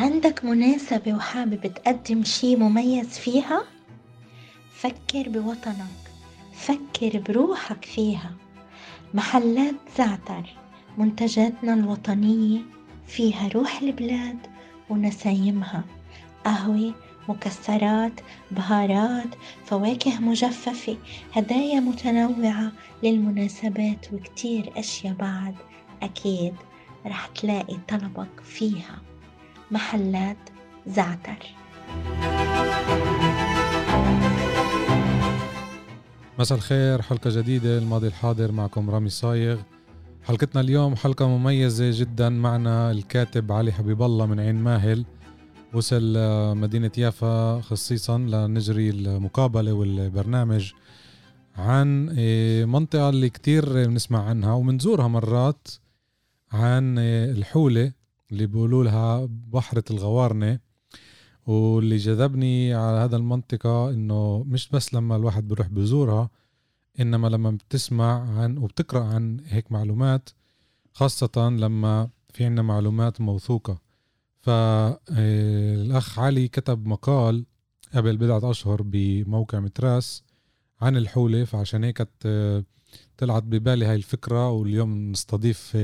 عندك مناسبة وحابب تقدم شي مميز فيها؟ فكر بوطنك فكر بروحك فيها. محلات زعتر منتجاتنا الوطنية فيها روح البلاد ونسايمها. قهوة مكسرات بهارات فواكه مجففة. هدايا متنوعة للمناسبات وكتير أشياء بعد. أكيد رح تلاقي طلبك فيها. محلات زعتر. مساء الخير حلقة جديدة الماضي الحاضر معكم رامي صايغ. حلقتنا اليوم حلقة مميزة جدا معنا الكاتب علي حبيب الله من عين ماهل وصل مدينة يافا خصيصا لنجري المقابلة والبرنامج عن إيه، منطقة اللي كتير بنسمع عنها ومنزورها مرات عن إيه، الحولة. اللي بيقولوا لها بحرة الغوارنة واللي جذبني على هذا المنطقة إنه مش بس لما الواحد بيروح بزورها إنما لما بتسمع عن وبتقرأ عن هيك معلومات خاصة لما في عنا معلومات موثوقة. فالأخ علي كتب مقال قبل بضعة أشهر بموقع متراس عن الحولة فعشان هيك طلعت ببالي هاي الفكرة واليوم نستضيف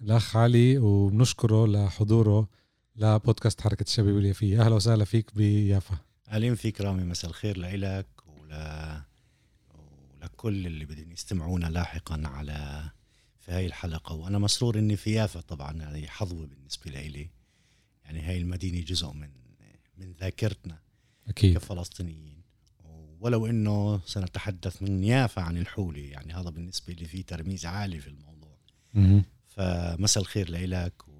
الأخ علي وبنشكره لحضوره لبودكاست حركة الشباب اليافية أهلا وسهلا فيك بيافا. أهلا فيك رامي مساء الخير لإلك ول... ولكل اللي بدهم يستمعونا لاحقا على في هاي الحلقة. وأنا مسرور إني في يافا طبعا هذه حظوة بالنسبة لإلي. يعني هاي المدينة جزء من من ذاكرتنا أكيد. كفلسطينيين. ولو إنه سنتحدث من يافا عن الحولة يعني هذا بالنسبة لي في ترميز عالي في الموضوع. فمساء الخير لإلك و...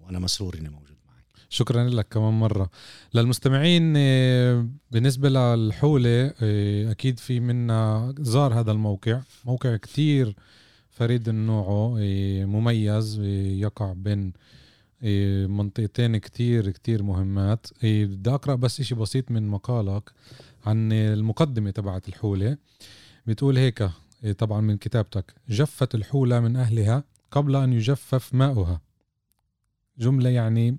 وأنا مسرور إني موجود معك. شكرا لك كمان مرة. للمستمعين آه، بالنسبة للحولة آه، أكيد في منا زار هذا الموقع. موقع كتير فريد من نوعه آه، مميز يقع بين منطقتين كتير كتير مهمات. بدي أقرأ بس إشي بسيط من مقالك عن المقدمة تبعت الحولة. بتقول هيك طبعا من كتابتك. جفت الحولة من أهلها قبل أن يجفف ماؤها. جملة يعني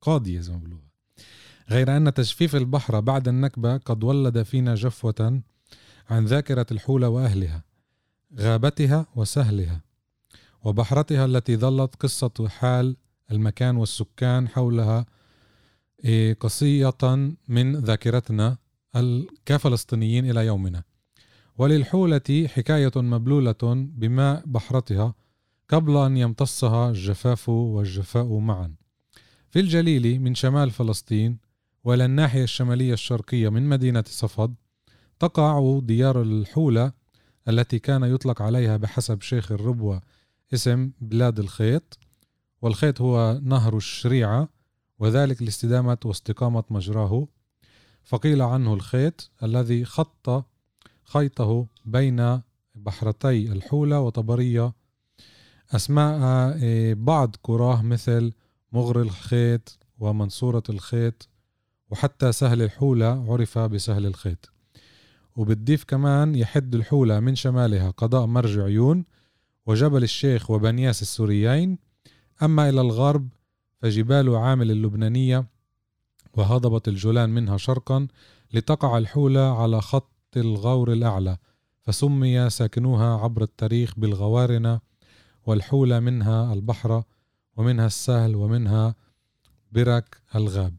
قاضية زي ما بيقولوها. غير أن تجفيف البحر بعد النكبة قد ولد فينا جفوة عن ذاكرة الحولة وأهلها غابتها وسهلها وبحرتها التي ظلت قصة حال المكان والسكان حولها إيه، قصية من ذاكرتنا كفلسطينيين إلى يومنا. وللحولة حكاية مبلولة بماء بحرتها قبل أن يمتصها الجفاف والجفاء معا. في الجليل من شمال فلسطين وإلى الناحية الشمالية الشرقية من مدينة صفد تقع ديار الحولة التي كان يطلق عليها بحسب شيخ الربوة اسم بلاد الخيط والخيط هو نهر الشريعة وذلك لاستدامة واستقامة مجراه. فقيل عنه الخيط الذي خط خيطه بين بحرتي الحولة وطبرية. أسماء إيه، بعض قراه مثل مغر الخيط ومنصورة الخيط وحتى سهل الحولة عرف بسهل الخيط. وبتضيف كمان يحد الحولة من شمالها قضاء مرج عيون وجبل الشيخ وبنياس السوريين. أما إلى الغرب فجبال عامل اللبنانية وهضبة الجولان منها شرقا لتقع الحولة على خط الغور الأعلى فسمي ساكنوها عبر التاريخ بالغوارنة والحولة منها البحرة ومنها السهل ومنها برك الغاب.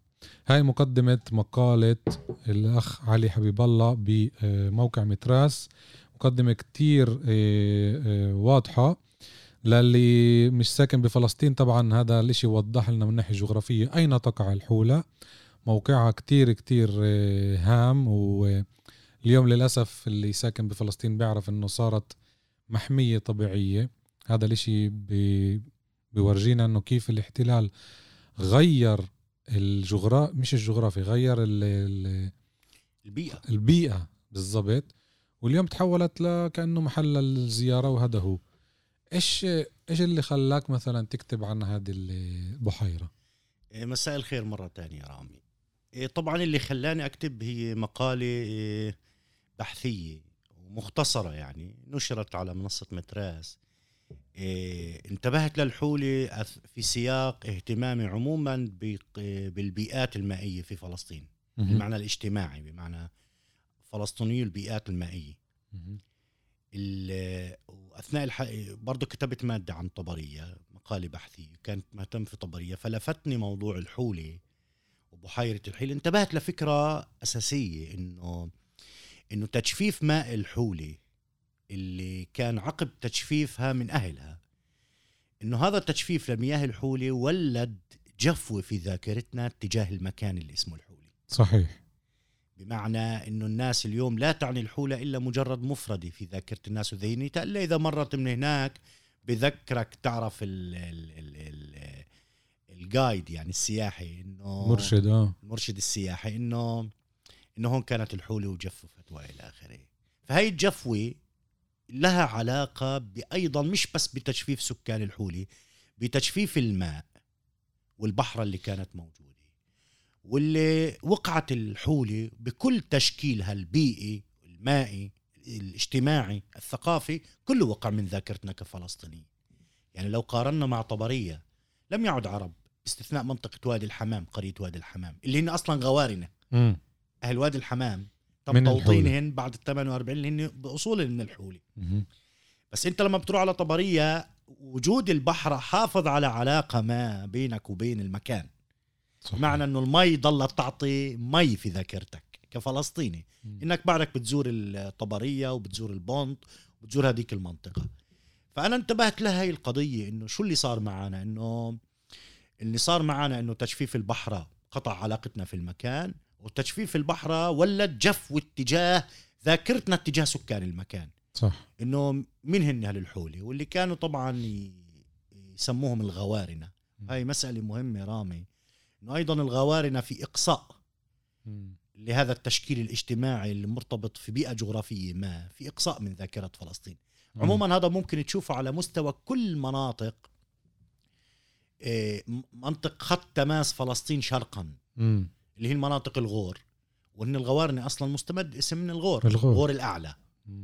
هاي مقدمة مقالة الأخ علي حبيب الله بموقع متراس مقدمة كتير آه، آه، واضحة. للي مش ساكن بفلسطين طبعا هذا الإشي وضح لنا من ناحية جغرافية أين تقع الحولة. موقعها كتير كتير آه، هام واليوم للأسف اللي ساكن بفلسطين بيعرف إنه صارت محمية طبيعية. هذا الإشي بي بورجينا إنه كيف الاحتلال غير الجغرافي مش الجغرافي غير ال ال البيئة. البيئة بالضبط. واليوم تحولت لكأنه محل الزيارة وهذا هو. إيش إيش اللي خلاك مثلا تكتب عن هذه البحيرة؟ إيه، مساء الخير مرة تانية رامي. إيه، طبعا اللي خلاني أكتب هي مقالة إيه، بحثية ومختصرة يعني نشرت على منصة متراس. انتبهت للحولة في سياق اهتمامي عموما بالبيئات المائية في فلسطين. بالمعنى الاجتماعي بمعنى فلسطيني البيئات المائية. وأثناء الح... برضه كتبت مادة عن طبرية مقالة بحثية كانت مهتم في طبرية فلفتني موضوع الحولة وبحيرة الحيل. انتبهت لفكرة أساسية إنه إنه تجفيف ماء الحوله اللي كان عقب تجفيفها من أهلها إنه هذا التجفيف لمياه الحوله ولد جفوه في ذاكرتنا تجاه المكان اللي اسمه الحوله صحيح. بمعنى إنه الناس اليوم لا تعني الحولة إلا مجرد مفردة في ذاكرة الناس وذهنيتها إلا إذا مرت من هناك بذكرك تعرف ال ال ال ال الجايد يعني السياحي إنه مرشد آه. المرشد السياحي إنه انه هون كانت الحوله وجففت وإلى آخره. فهي الجفوة لها علاقة بايضا مش بس بتجفيف سكان الحوله بتجفيف الماء والبحره اللي كانت موجودة. واللي وقعت الحولة بكل تشكيلها البيئي المائي الاجتماعي الثقافي كله وقع من ذاكرتنا كفلسطينيين يعني لو قارنا مع طبرية لم يعد عرب باستثناء منطقة وادي الحمام قرية وادي الحمام اللي هن أصلا غوارنة. م. أهل وادي الحمام. تم توطينهن بعد ال 48 اللي هن بأصول من الحولة بس أنت لما بتروح على طبرية وجود البحر حافظ على علاقة ما بينك وبين المكان. صحيح. معنى إنه المي ضلت تعطي مي في ذاكرتك كفلسطيني. م. إنك بعدك بتزور الطبرية وبتزور البونت وبتزور هذيك المنطقة. فأنا انتبهت لهي القضية إنه شو اللي صار معنا؟ إنه اللي صار معنا إنه تجفيف البحره قطع علاقتنا في المكان. وتجفيف البحره ولد جف واتجاه ذاكرتنا اتجاه سكان المكان؟ صح. إنه من هن أهل الحوله واللي كانوا طبعا يسموهم الغوارنة. هاي مسألة مهمة رامي. إنه أيضا الغوارنة في إقصاء لهذا التشكيل الاجتماعي المرتبط في بيئة جغرافية ما في إقصاء من ذاكرة فلسطين. عموما هذا ممكن تشوفه على مستوى كل مناطق آه، منطق خط تماس فلسطين شرقا. اللي هي المناطق الغور وإن الغوارنه أصلا مستمد اسم من الغور الغور, الغور الأعلى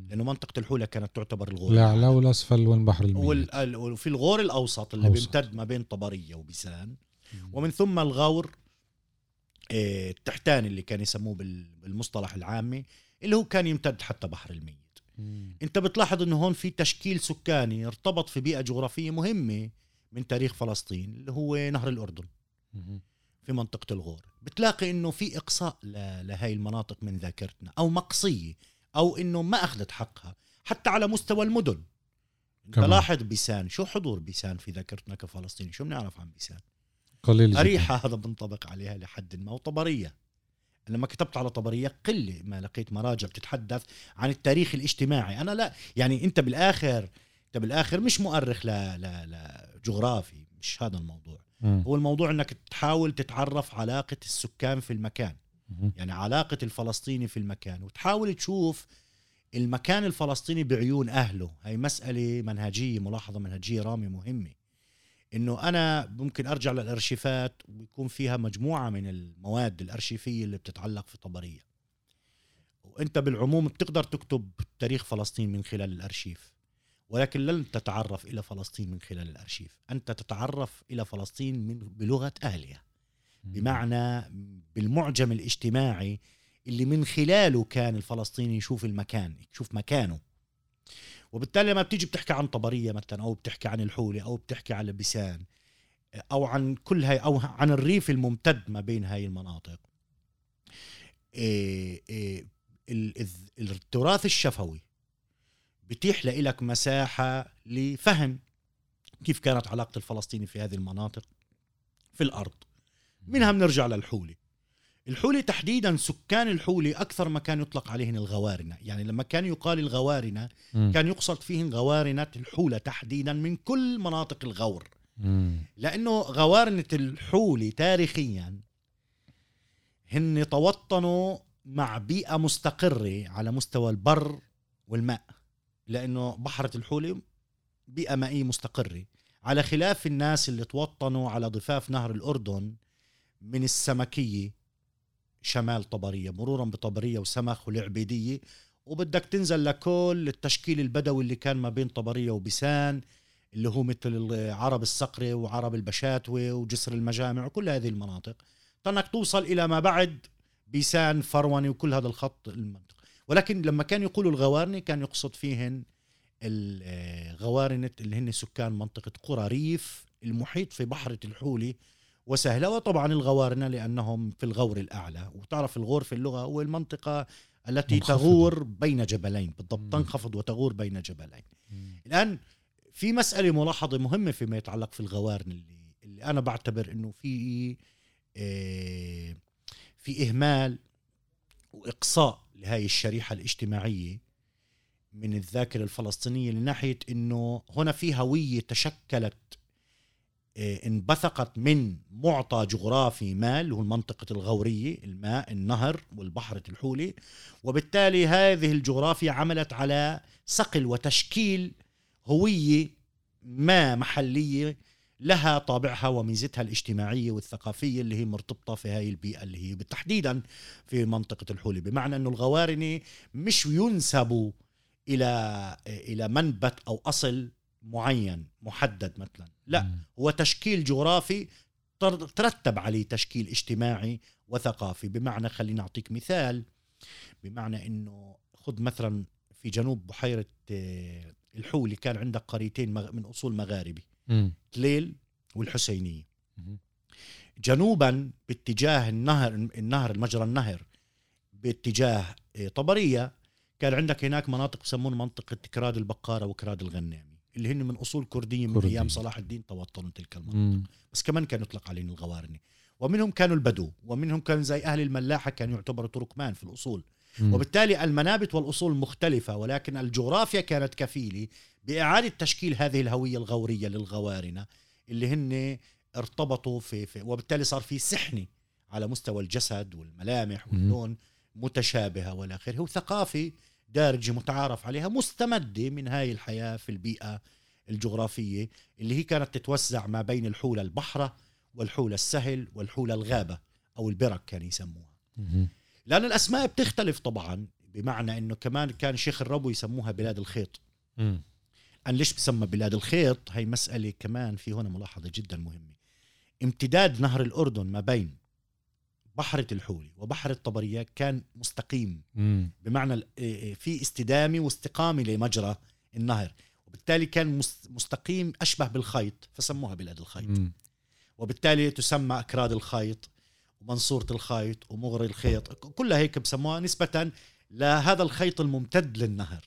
لأنه منطقة الحولة كانت تعتبر الغور الأعلى. والأسفل والبحر الميت. وفي الغور الأوسط اللي أوسط. بيمتد ما بين طبرية وبيسان. ومن ثم الغور آه، التحتاني اللي كان يسموه بالمصطلح العامي اللي هو كان يمتد حتى بحر الميت. أنت بتلاحظ إنه هون في تشكيل سكاني ارتبط في بيئة جغرافية مهمة من تاريخ فلسطين اللي هو نهر الأردن. في منطقة الغور. بتلاقي إنه في إقصاء لهي المناطق من ذاكرتنا أو مقصية أو إنه ما أخذت حقها حتى على مستوى المدن. أنت لاحظ بيسان شو حضور بيسان في ذاكرتنا كفلسطيني؟ شو بنعرف عن بيسان؟ قليل جدا. أريحة هذا بنطبق عليها لحد ما وطبرية. لما كتبت على طبرية قلة ما لقيت مراجع بتتحدث عن التاريخ الاجتماعي. أنا لا يعني أنت بالآخر أنت بالآخر مش مؤرخ لا لا لا جغرافي مش هذا الموضوع. م. هو الموضوع أنك تحاول تتعرف علاقة السكان في المكان. م. يعني علاقة الفلسطيني في المكان. وتحاول تشوف المكان الفلسطيني بعيون أهله. هاي مسألة منهجية ملاحظة منهجية رامي مهمة. إنه أنا ممكن أرجع للأرشيفات ويكون فيها مجموعة من المواد الأرشيفية اللي بتتعلق في طبرية. وأنت بالعموم بتقدر تكتب تاريخ فلسطين من خلال الأرشيف. ولكن لن تتعرف إلى فلسطين من خلال الأرشيف. أنت تتعرف إلى فلسطين من بلغة أهلها. بمعنى بالمعجم الاجتماعي اللي من خلاله كان الفلسطيني يشوف المكان يشوف مكانه. وبالتالي لما بتيجي بتحكي عن طبرية مثلا أو بتحكي عن الحولة أو بتحكي عن لبسان أو عن كل هاي أو عن الريف الممتد ما بين هاي المناطق. إيه إيه التراث الشفوي. بتيح لك مساحة لفهم كيف كانت علاقة الفلسطيني في هذه المناطق في الأرض. منها بنرجع للحولة الحولة تحديدا سكان الحولة أكثر ما كان يطلق عليهن الغوارنة. يعني لما كان يقال الغوارنة م. كان يقصد فيهن غوارنة الحولة تحديدا من كل مناطق الغور. مم. لأنه غوارنة الحولي تاريخيا هن توطنوا مع بيئة مستقرة على مستوى البر والماء. لأنه بحرة الحولي بيئة مائية مستقرة. على خلاف الناس اللي توطنوا على ضفاف نهر الأردن من السمكية شمال طبرية مرورا بطبرية وسمخ والعبيدية وبدك تنزل لكل التشكيل البدوي اللي كان ما بين طبرية وبسان اللي هو مثل عرب الصقرة وعرب البشاتوة وجسر المجامع وكل هذه المناطق. طنك توصل إلى ما بعد بيسان فروني وكل هذا الخط المنطقة. ولكن لما كان يقولوا الغوارنة كان يقصد فيهن الغوارنة اللي هن سكان منطقة قرى ريف المحيط في بحرة الحولي وسهلة وطبعا الغوارنة لأنهم في الغور الأعلى وتعرف الغور في اللغة هو المنطقة التي منخفضة. تغور بين جبلين بالضبط مم. تنخفض وتغور بين جبلين مم. الآن في مسألة ملاحظة مهمة فيما يتعلق في الغوارن اللي, اللي أنا بعتبر أنه في آه، في إهمال وإقصاء لهذه الشريحة الاجتماعية من الذاكرة الفلسطينية لناحية أنه هنا في هوية تشكلت آه، انبثقت من معطى جغرافي ما اللي هو منطقة الغورية الماء النهر والبحرة الحولي وبالتالي هذه الجغرافيا عملت على صقل وتشكيل هوية ما محلية لها طابعها وميزتها الاجتماعية والثقافية اللي هي مرتبطة في هاي البيئة اللي هي تحديدا في منطقة الحولي بمعنى أنه الغوارنة مش ينسبوا إلى إلى منبت أو أصل معين محدد مثلا لا. هو تشكيل جغرافي تر- ترتب عليه تشكيل اجتماعي وثقافي بمعنى خليني أعطيك مثال بمعنى أنه خذ مثلا في جنوب بحيرة آه، الحولي كان عندك قريتين من أصول مغاربي. تليل والحسينية مم. جنوبا باتجاه النهر النهر المجرى النهر باتجاه آه، طبرية كان عندك هناك مناطق يسمون منطقة كراد البقارة وكراد الغنامي اللي هن من أصول كردية من كردية. أيام صلاح الدين توطنوا تلك المناطق مم. بس كمان كان يطلق عليهم الغوارني ومنهم كانوا البدو ومنهم كانوا زي أهل الملاحة كانوا يعتبروا تركمان في الأصول وبالتالي المنابت والأصول مختلفة ولكن الجغرافيا كانت كفيلة بإعادة تشكيل هذه الهوية الغورية للغوارنة اللي هن ارتبطوا في, في وبالتالي صار في سحنة على مستوى الجسد والملامح. واللون متشابهة وإلى آخره وثقافة دارجة متعارف عليها مستمدة من هاي الحياة في البيئة الجغرافية اللي هي كانت تتوزع ما بين الحولة البحرة والحولة السهل والحولة الغابة أو البرك كان يسموها مم. لأن الأسماء بتختلف طبعا بمعنى أنه كمان كان شيخ الربو يسموها بلاد الخيط. مم. أنا ليش بسمى بلاد الخيط؟ هي مسألة كمان في هنا ملاحظة جدا مهمة. امتداد نهر الأردن ما بين بحرة الحولي وبحر الطبرية كان مستقيم. مم. بمعنى إيه إيه في استدامة واستقامة لمجرى النهر. وبالتالي كان مست- مستقيم أشبه بالخيط فسموها بلاد الخيط. مم. وبالتالي تسمى أكراد الخيط. ومنصورة الخيط ومغري الخيط كلها هيك بسموها نسبة لهذا الخيط الممتد للنهر.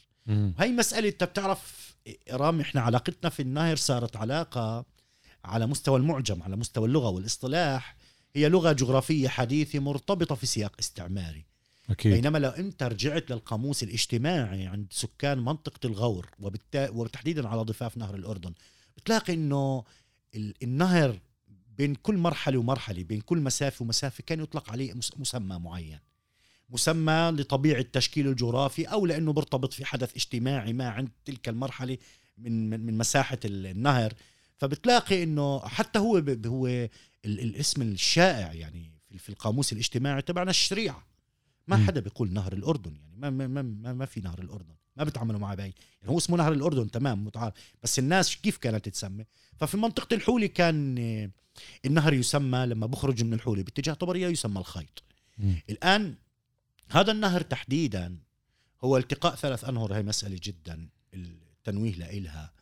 هاي مسألة أنت بتعرف رام إحنا علاقتنا في النهر صارت علاقة على مستوى المعجم على مستوى اللغة والاصطلاح. هي لغة جغرافية حديثة مرتبطة في سياق استعماري. أكيد. بينما لو أنت رجعت للقاموس الاجتماعي عند سكان منطقة الغور وبالتا... وتحديدا على ضفاف نهر الأردن بتلاقي إنه ال- النهر بين كل مرحلة ومرحلة بين كل مسافة ومسافة كان يطلق عليه مس- مسمى معين. مسمى لطبيعة تشكيله الجغرافي أو لأنه مرتبط في حدث اجتماعي ما عند تلك المرحلة من من, من مساحة ال- النهر. فبتلاقي إنه حتى هو هو ال- الاسم الشائع يعني في- في القاموس الاجتماعي تبعنا الشريعة. ما. حدا بيقول نهر الأردن يعني ما ما ما, ما, ما في نهر الأردن. ما بتعاملوا معه باي يعني هو اسمه نهر الأردن تمام متعارف. بس الناس كيف كانت تسمى ففي منطقة الحولي كان آه، النهر يسمى لما بخرج من الحولي باتجاه طبريه يسمى الخيط. مم. الآن هذا النهر تحديدا هو التقاء ثلاث أنهر هي مسألة جدا التنويه لإلها.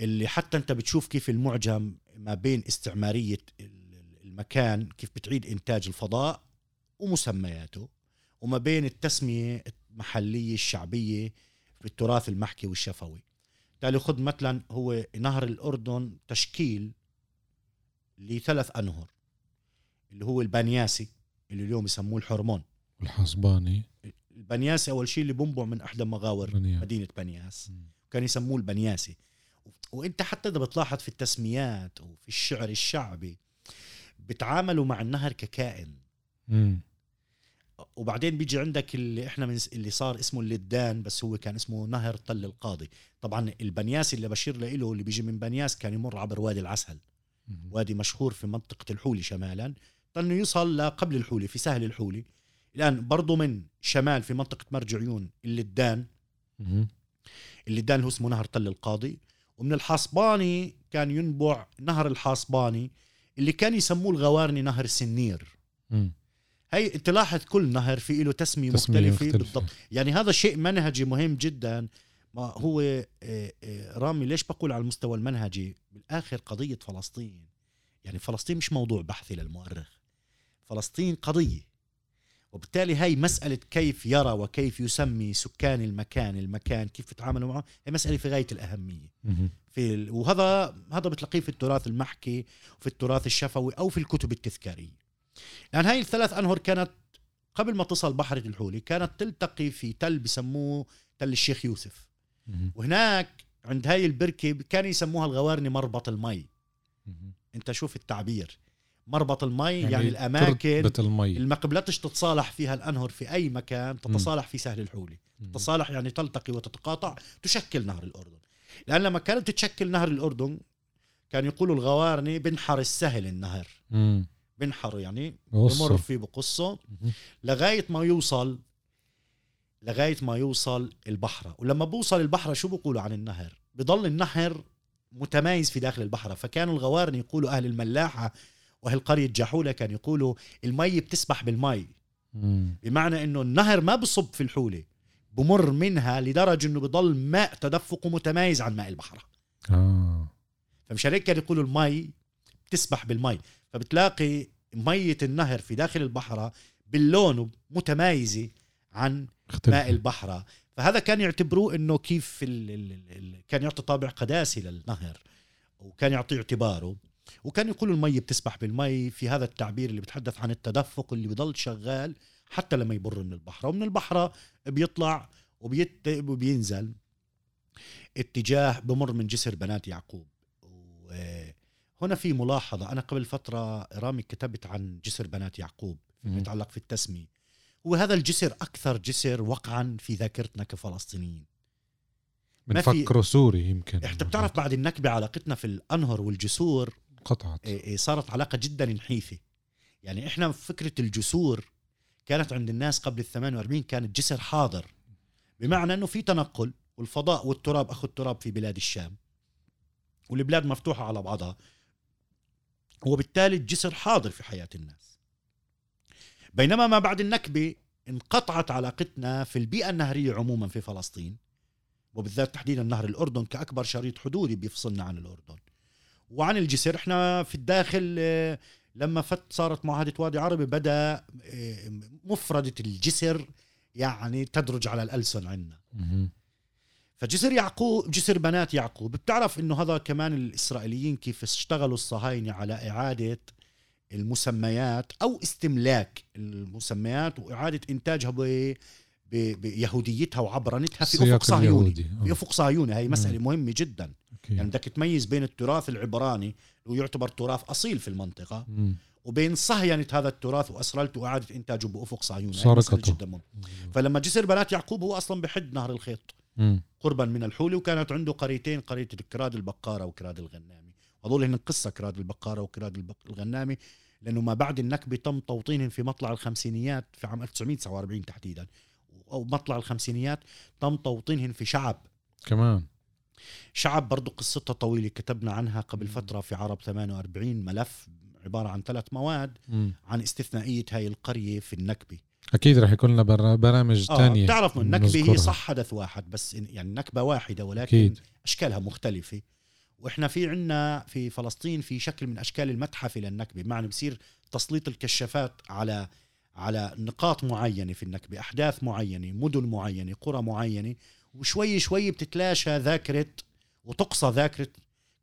اللي حتى أنت بتشوف كيف المعجم ما بين استعمارية ال- المكان كيف بتعيد إنتاج الفضاء ومسمياته وما بين التسمية المحلية الشعبية في التراث المحكي والشفوي بالتالي خذ مثلا هو نهر الأردن تشكيل لثلاث أنهر اللي هو البانياسي اللي اليوم يسموه الحرمون والحصباني البنياسي أول شيء اللي بنبع من احدى مغاور بنياس. مدينة بنياس مم. كان يسموه البنياسي وإنت حتى إذا بتلاحظ في التسميات وفي الشعر الشعبي بتعاملوا مع النهر ككائن مم. وبعدين بيجي عندك اللي إحنا من اللي صار اسمه اللدان بس هو كان اسمه نهر تل القاضي. طبعا البنياس اللي بشير له اللي بيجي من بنياس كان يمر عبر وادي العسل. وادي مشهور في منطقة الحولي شمالا. انه يوصل لقبل الحولي في سهل الحولي. الآن برضه من شمال في منطقة مرج عيون اللدان. اللدان هو اسمه نهر تل القاضي. ومن الحاصباني كان ينبع نهر الحاصباني اللي كان يسموه الغوارني نهر السنير هي تلاحظ كل نهر في له تسمية, تسمية مختلفة, مختلفة. بالضبط. يعني هذا شيء منهجي مهم جدا. ما هو آه، آه، رامي ليش بقول على المستوى المنهجي؟ بالآخر قضية فلسطين. يعني فلسطين مش موضوع بحثي للمؤرخ. فلسطين قضية. وبالتالي هاي مسألة كيف يرى وكيف يسمي سكان المكان المكان كيف يتعاملوا معه هي مسألة في غاية الأهمية. في ال... وهذا هذا بتلاقيه في التراث المحكي وفي التراث الشفوي أو في الكتب التذكارية. لأن هاي الثلاث أنهر كانت قبل ما تصل بحر الحولي كانت تلتقي في تل بسموه تل الشيخ يوسف. وهناك عند هاي البركة كانوا يسموها الغوارني مربط المي. أنت شوف التعبير مربط المي يعني, يعني الأماكن المي اللي ما قبلتش تتصالح فيها الأنهر في أي مكان تتصالح في سهل الحولي. تتصالح يعني تلتقي وتتقاطع تشكل نهر الأردن لأن لما كانت تشكل نهر الأردن كان يقولوا الغوارني بنحر السهل النهر مم. بنحر يعني. بمر فيه بقصه. مم. لغاية ما يوصل لغاية ما يوصل البحرة ولما بوصل البحرة شو بيقولوا عن النهر؟ بضل النهر متمايز في داخل البحرة فكانوا الغوارني يقولوا أهل الملاحة وأهل قرية جاحولة كانوا يقولوا المي بتسبح بالمي. مم. بمعنى إنه النهر ما بصب في الحولة بمر منها لدرجة إنه بضل ماء تدفقه متمايز عن ماء البحر. آه. فمشان هيك كانوا يقولوا المي بتسبح بالمي. فبتلاقي مية النهر في داخل البحرة باللون متمايزة عن اختلف. ماء البحرة فهذا كان يعتبروه إنه كيف ال ال ال ال كان يعطي طابع قداسي للنهر وكان يعطي اعتباره. وكان يقولوا المي بتسبح بالمي في هذا التعبير اللي بتحدث عن التدفق اللي بضل شغال حتى لما يبر من البحر. ومن البحر بيطلع وبيت وبينزل اتجاه بمر من جسر بنات يعقوب. وهنا في ملاحظة. أنا قبل فترة رامي كتبت عن جسر بنات يعقوب فيما. يتعلق في التسمية. وهذا الجسر أكثر جسر وقعا في ذاكرتنا كفلسطينيين. بنفكره سوري يمكن. انت بتعرف بعد النكبة علاقتنا في الأنهر والجسور قطعت. إيه إيه صارت علاقة جدا نحيفة. يعني إحنا فكرة الجسور كانت عند الناس قبل ال 48 كانت جسر حاضر. بمعنى إنه في تنقل والفضاء والتراب اخذ تراب في بلاد الشام والبلاد مفتوحة على بعضها. وبالتالي الجسر حاضر في حياة الناس. بينما ما بعد النكبة انقطعت علاقتنا في البيئة النهرية عموما في فلسطين وبالذات تحديدا نهر الأردن كأكبر شريط حدودي بيفصلنا عن الأردن. وعن الجسر إحنا في الداخل آه، لما فت صارت معاهدة وادي عربي بدأ آه، مفردة الجسر يعني تدرج على الألسن عندنا. فجسر يعقوب جسر بنات يعقوب بتعرف إنه هذا كمان الإسرائيليين كيف اشتغلوا الصهاينة على إعادة المسميات أو استملاك المسميات وإعادة إنتاجها ب بيهوديتها وعبرنتها في أفق صهيوني. في آه. أفق صهيوني هي مسألة مم. مهمة جدا أوكي. يعني بدك تميز بين التراث العبراني ويعتبر تراث أصيل في المنطقة مم. وبين صهينه هذا التراث وأسرلته وإعادة إنتاجه بأفق صهيوني سرقته. جدا مهمة. فلما جسر بنات يعقوب هو أصلا بحد نهر الخيط قربا من الحولي وكانت عنده قريتين قرية كراد البقارة وكراد الغنامي. هذول هن قصة كراد البقارة وكراد الغنامي لأنه ما بعد النكبة تم توطينهم في مطلع الخمسينيات في عام 1949 تحديدا. أو مطلع الخمسينيات تم توطينهم في شعب. كمان. شعب برضو قصتها طويلة كتبنا عنها قبل فترة في عرب 48 ملف عبارة عن ثلاث مواد. عن استثنائية هاي القرية في النكبة. أكيد رح يكون لنا بر- برامج آه تانية بتعرف النكبة هي. صح حدث واحد بس يعني نكبة واحدة ولكن أكيد. أشكالها مختلفة. وإحنا في عنا في فلسطين في شكل من أشكال المتحف للنكبة. بمعنى بصير تسليط الكشافات على على نقاط معينة في النكبة أحداث معينة مدن معينة قرى معينة. وشوي شوي بتتلاشى ذاكرة وتقصى ذاكرة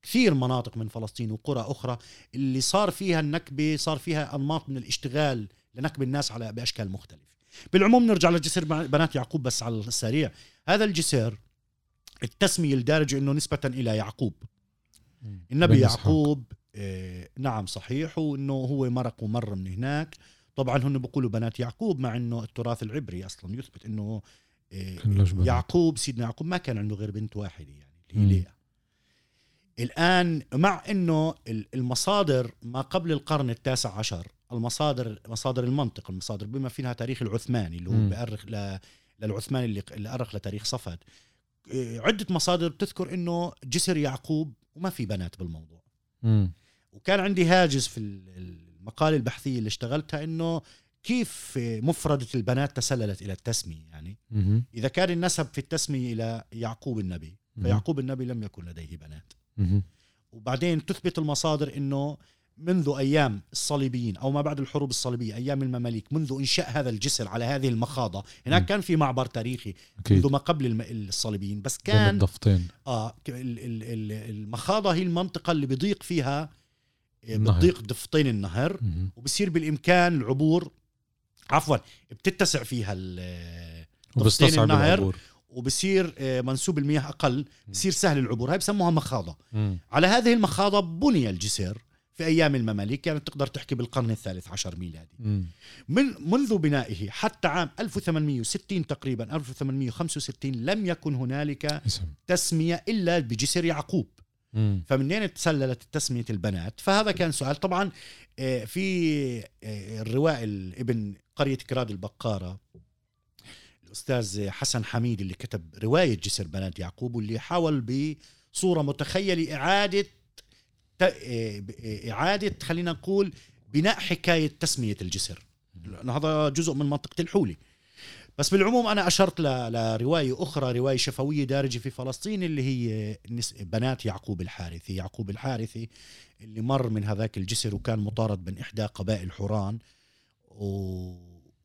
كثير مناطق من فلسطين وقرى أخرى اللي صار فيها النكبة صار فيها أنماط من الاشتغال لنكب الناس على بأشكال مختلفة بالعموم نرجع لجسر بنات يعقوب بس على السريع هذا الجسر التسمية الدارجة إنه نسبة إلى يعقوب. النبي. يعقوب آه نعم صحيح وإنه هو مرق ومر من هناك طبعا هم بيقولوا بنات يعقوب مع إنه التراث العبري أصلا يثبت إنه آه. يعقوب سيدنا يعقوب ما كان عنده غير بنت واحدة يعني اللي. هي ليئة الآن مع إنه ال- المصادر ما قبل القرن التاسع عشر المصادر مصادر المنطق المصادر بما فيها تاريخ العثماني اللي هو. بيأرخ ل- للعثماني اللي اللي أرخ لتاريخ صفد إيه، عدة مصادر بتذكر إنه جسر يعقوب وما في بنات بالموضوع مم. وكان عندي هاجس في ال- المقالة البحثية اللي اشتغلتها إنه كيف مفردة البنات تسللت إلى التسمية يعني. إذا كان النسب في التسمية إلى يعقوب النبي. فيعقوب النبي لم يكن لديه بنات. وبعدين تثبت المصادر إنه منذ أيام الصليبيين أو ما بعد الحروب الصليبية أيام المماليك منذ إنشاء هذا الجسر على هذه المخاضة هناك م. كان في معبر تاريخي أكيد منذ ما قبل الم- الصليبيين بس كان الضفتين آه ال- ال- المخاضة هي المنطقة اللي بيضيق فيها آه،. بتضيق ضفتين النهر. وبصير بالإمكان العبور عفوا بتتسع فيها ال- وبستصعب النهر. العبور وبصير آه، منسوب المياه أقل بصير سهل العبور. هاي بسموها مخاضة. مم. على هذه المخاضة بني الجسر في أيام المماليك كانت يعني تقدر تحكي بالقرن الثالث عشر ميلادي. مم. من منذ بنائه حتى عام 1860 تقريبا 1865 لم يكن هنالك اسم. تسمية إلا بجسر يعقوب. مم. فمنين تسللت تسمية البنات؟ فهذا كان سؤال. طبعا آه، في آه، الروائي ال- ابن قرية كراد البقارة الأستاذ حسن حميد اللي كتب رواية جسر بنات يعقوب واللي حاول بصورة متخيلة إعادة ت- آه، ب- آه، إعادة خلينا نقول بناء حكاية تسمية الجسر. هذا جزء من منطقة الحولي. بس بالعموم أنا أشرت ل- لرواية أخرى رواية شفوية دارجة في فلسطين اللي هي بنات يعقوب الحارثي. يعقوب الحارثي اللي مر من هذاك الجسر وكان مطارد من إحدى قبائل حوران و...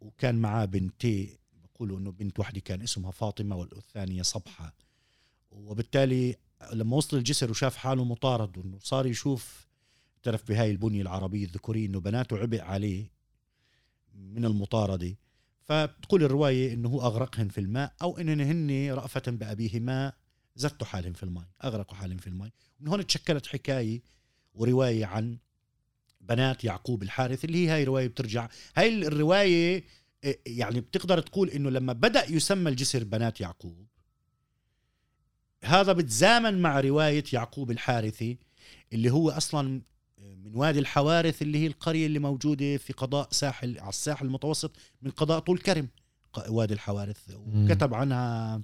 وكان معاه بنتي بقولوا إنه بنت واحدة كان اسمها فاطمة والثانية صبحة. وبالتالي لما وصل الجسر وشاف حاله مطارد وإنه صار يشوف اعترف بهاي البنية العربية الذكورية إنه بناته عبء عليه من المطاردة. فبتقول الرواية إنه هو أغرقهن في الماء أو انهن هن رأفة بأبيهما زتوا حالهم في الماء أغرقوا حالهم في الماء. من هون تشكلت حكاية ورواية عن بنات يعقوب الحارث اللي هي هاي رواية بترجع. هاي الرواية إيه، يعني بتقدر تقول إنه لما بدأ يسمى الجسر بنات يعقوب هذا بتزامن مع رواية يعقوب الحارثي اللي هو أصلا من وادي الحوارث اللي هي القرية اللي موجودة في قضاء ساحل على الساحل المتوسط من قضاء طول كرم وادي الحوارث. وكتب عنها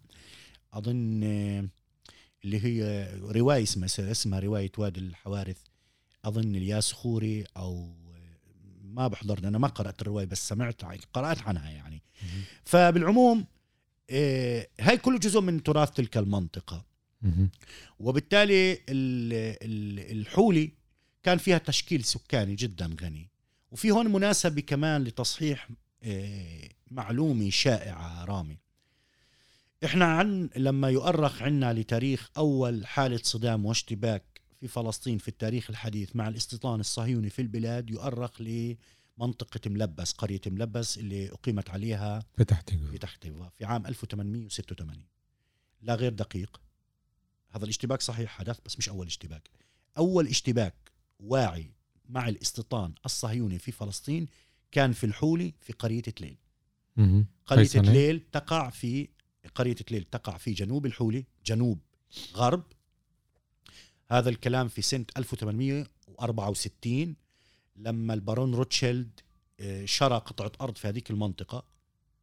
أظن اللي هي رواية اسمها اسمها رواية وادي الحوارث أظن الياس خوري أو ما بحضرني أنا ما قرأت الرواية بس سمعت قرأت عنها يعني. فبالعموم آه، هاي كله جزء من تراث تلك المنطقة. وبالتالي ال- ال- الحولي كان فيها تشكيل سكاني جدا غني وفي هون مناسبة كمان لتصحيح آه، معلومة شائعة رامي إحنا عن لما يؤرخ عنا لتاريخ أول حالة صدام واشتباك في فلسطين في التاريخ الحديث مع الاستيطان الصهيوني في البلاد يؤرخ لمنطقة ملبس قرية ملبس اللي أقيمت عليها في تحت في عام 1886 لا غير دقيق. هذا الاشتباك صحيح حدث بس مش أول اشتباك. أول اشتباك واعي مع الاستيطان الصهيوني في فلسطين كان في الحولي في قرية تليل. قرية؟ تليل تقع في قرية تليل تقع في جنوب الحولي جنوب غرب هذا الكلام في سنة 1864 لما البارون روتشيلد آه، شرى قطعة أرض في هذيك المنطقة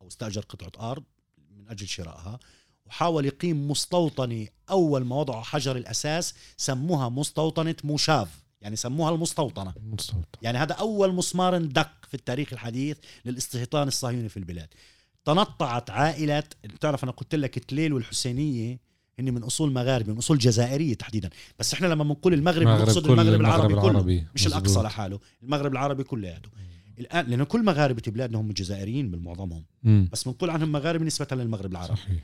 أو استأجر قطعة أرض من أجل شرائها وحاول يقيم مستوطنة أول ما وضعوا حجر الأساس سموها مستوطنة موشاف يعني سموها المستوطنة مستوطن. يعني هذا أول مسمار دق في التاريخ الحديث للاستيطان الصهيوني في البلاد تنطعت عائلة تعرف أنا قلت لك تليل والحسينية هن من أصول مغاربة من أصول جزائرية تحديدا. بس إحنا لما بنقول المغرب بنقصد المغرب العربي, كله. العربي. مش مزبوط. الأقصى لحاله المغرب العربي كلياته الآن لأنه كل مغاربة بلادنا هم جزائريين بالمعظمهم. بس بنقول عنهم مغاربة نسبة للمغرب العربي. صحيح.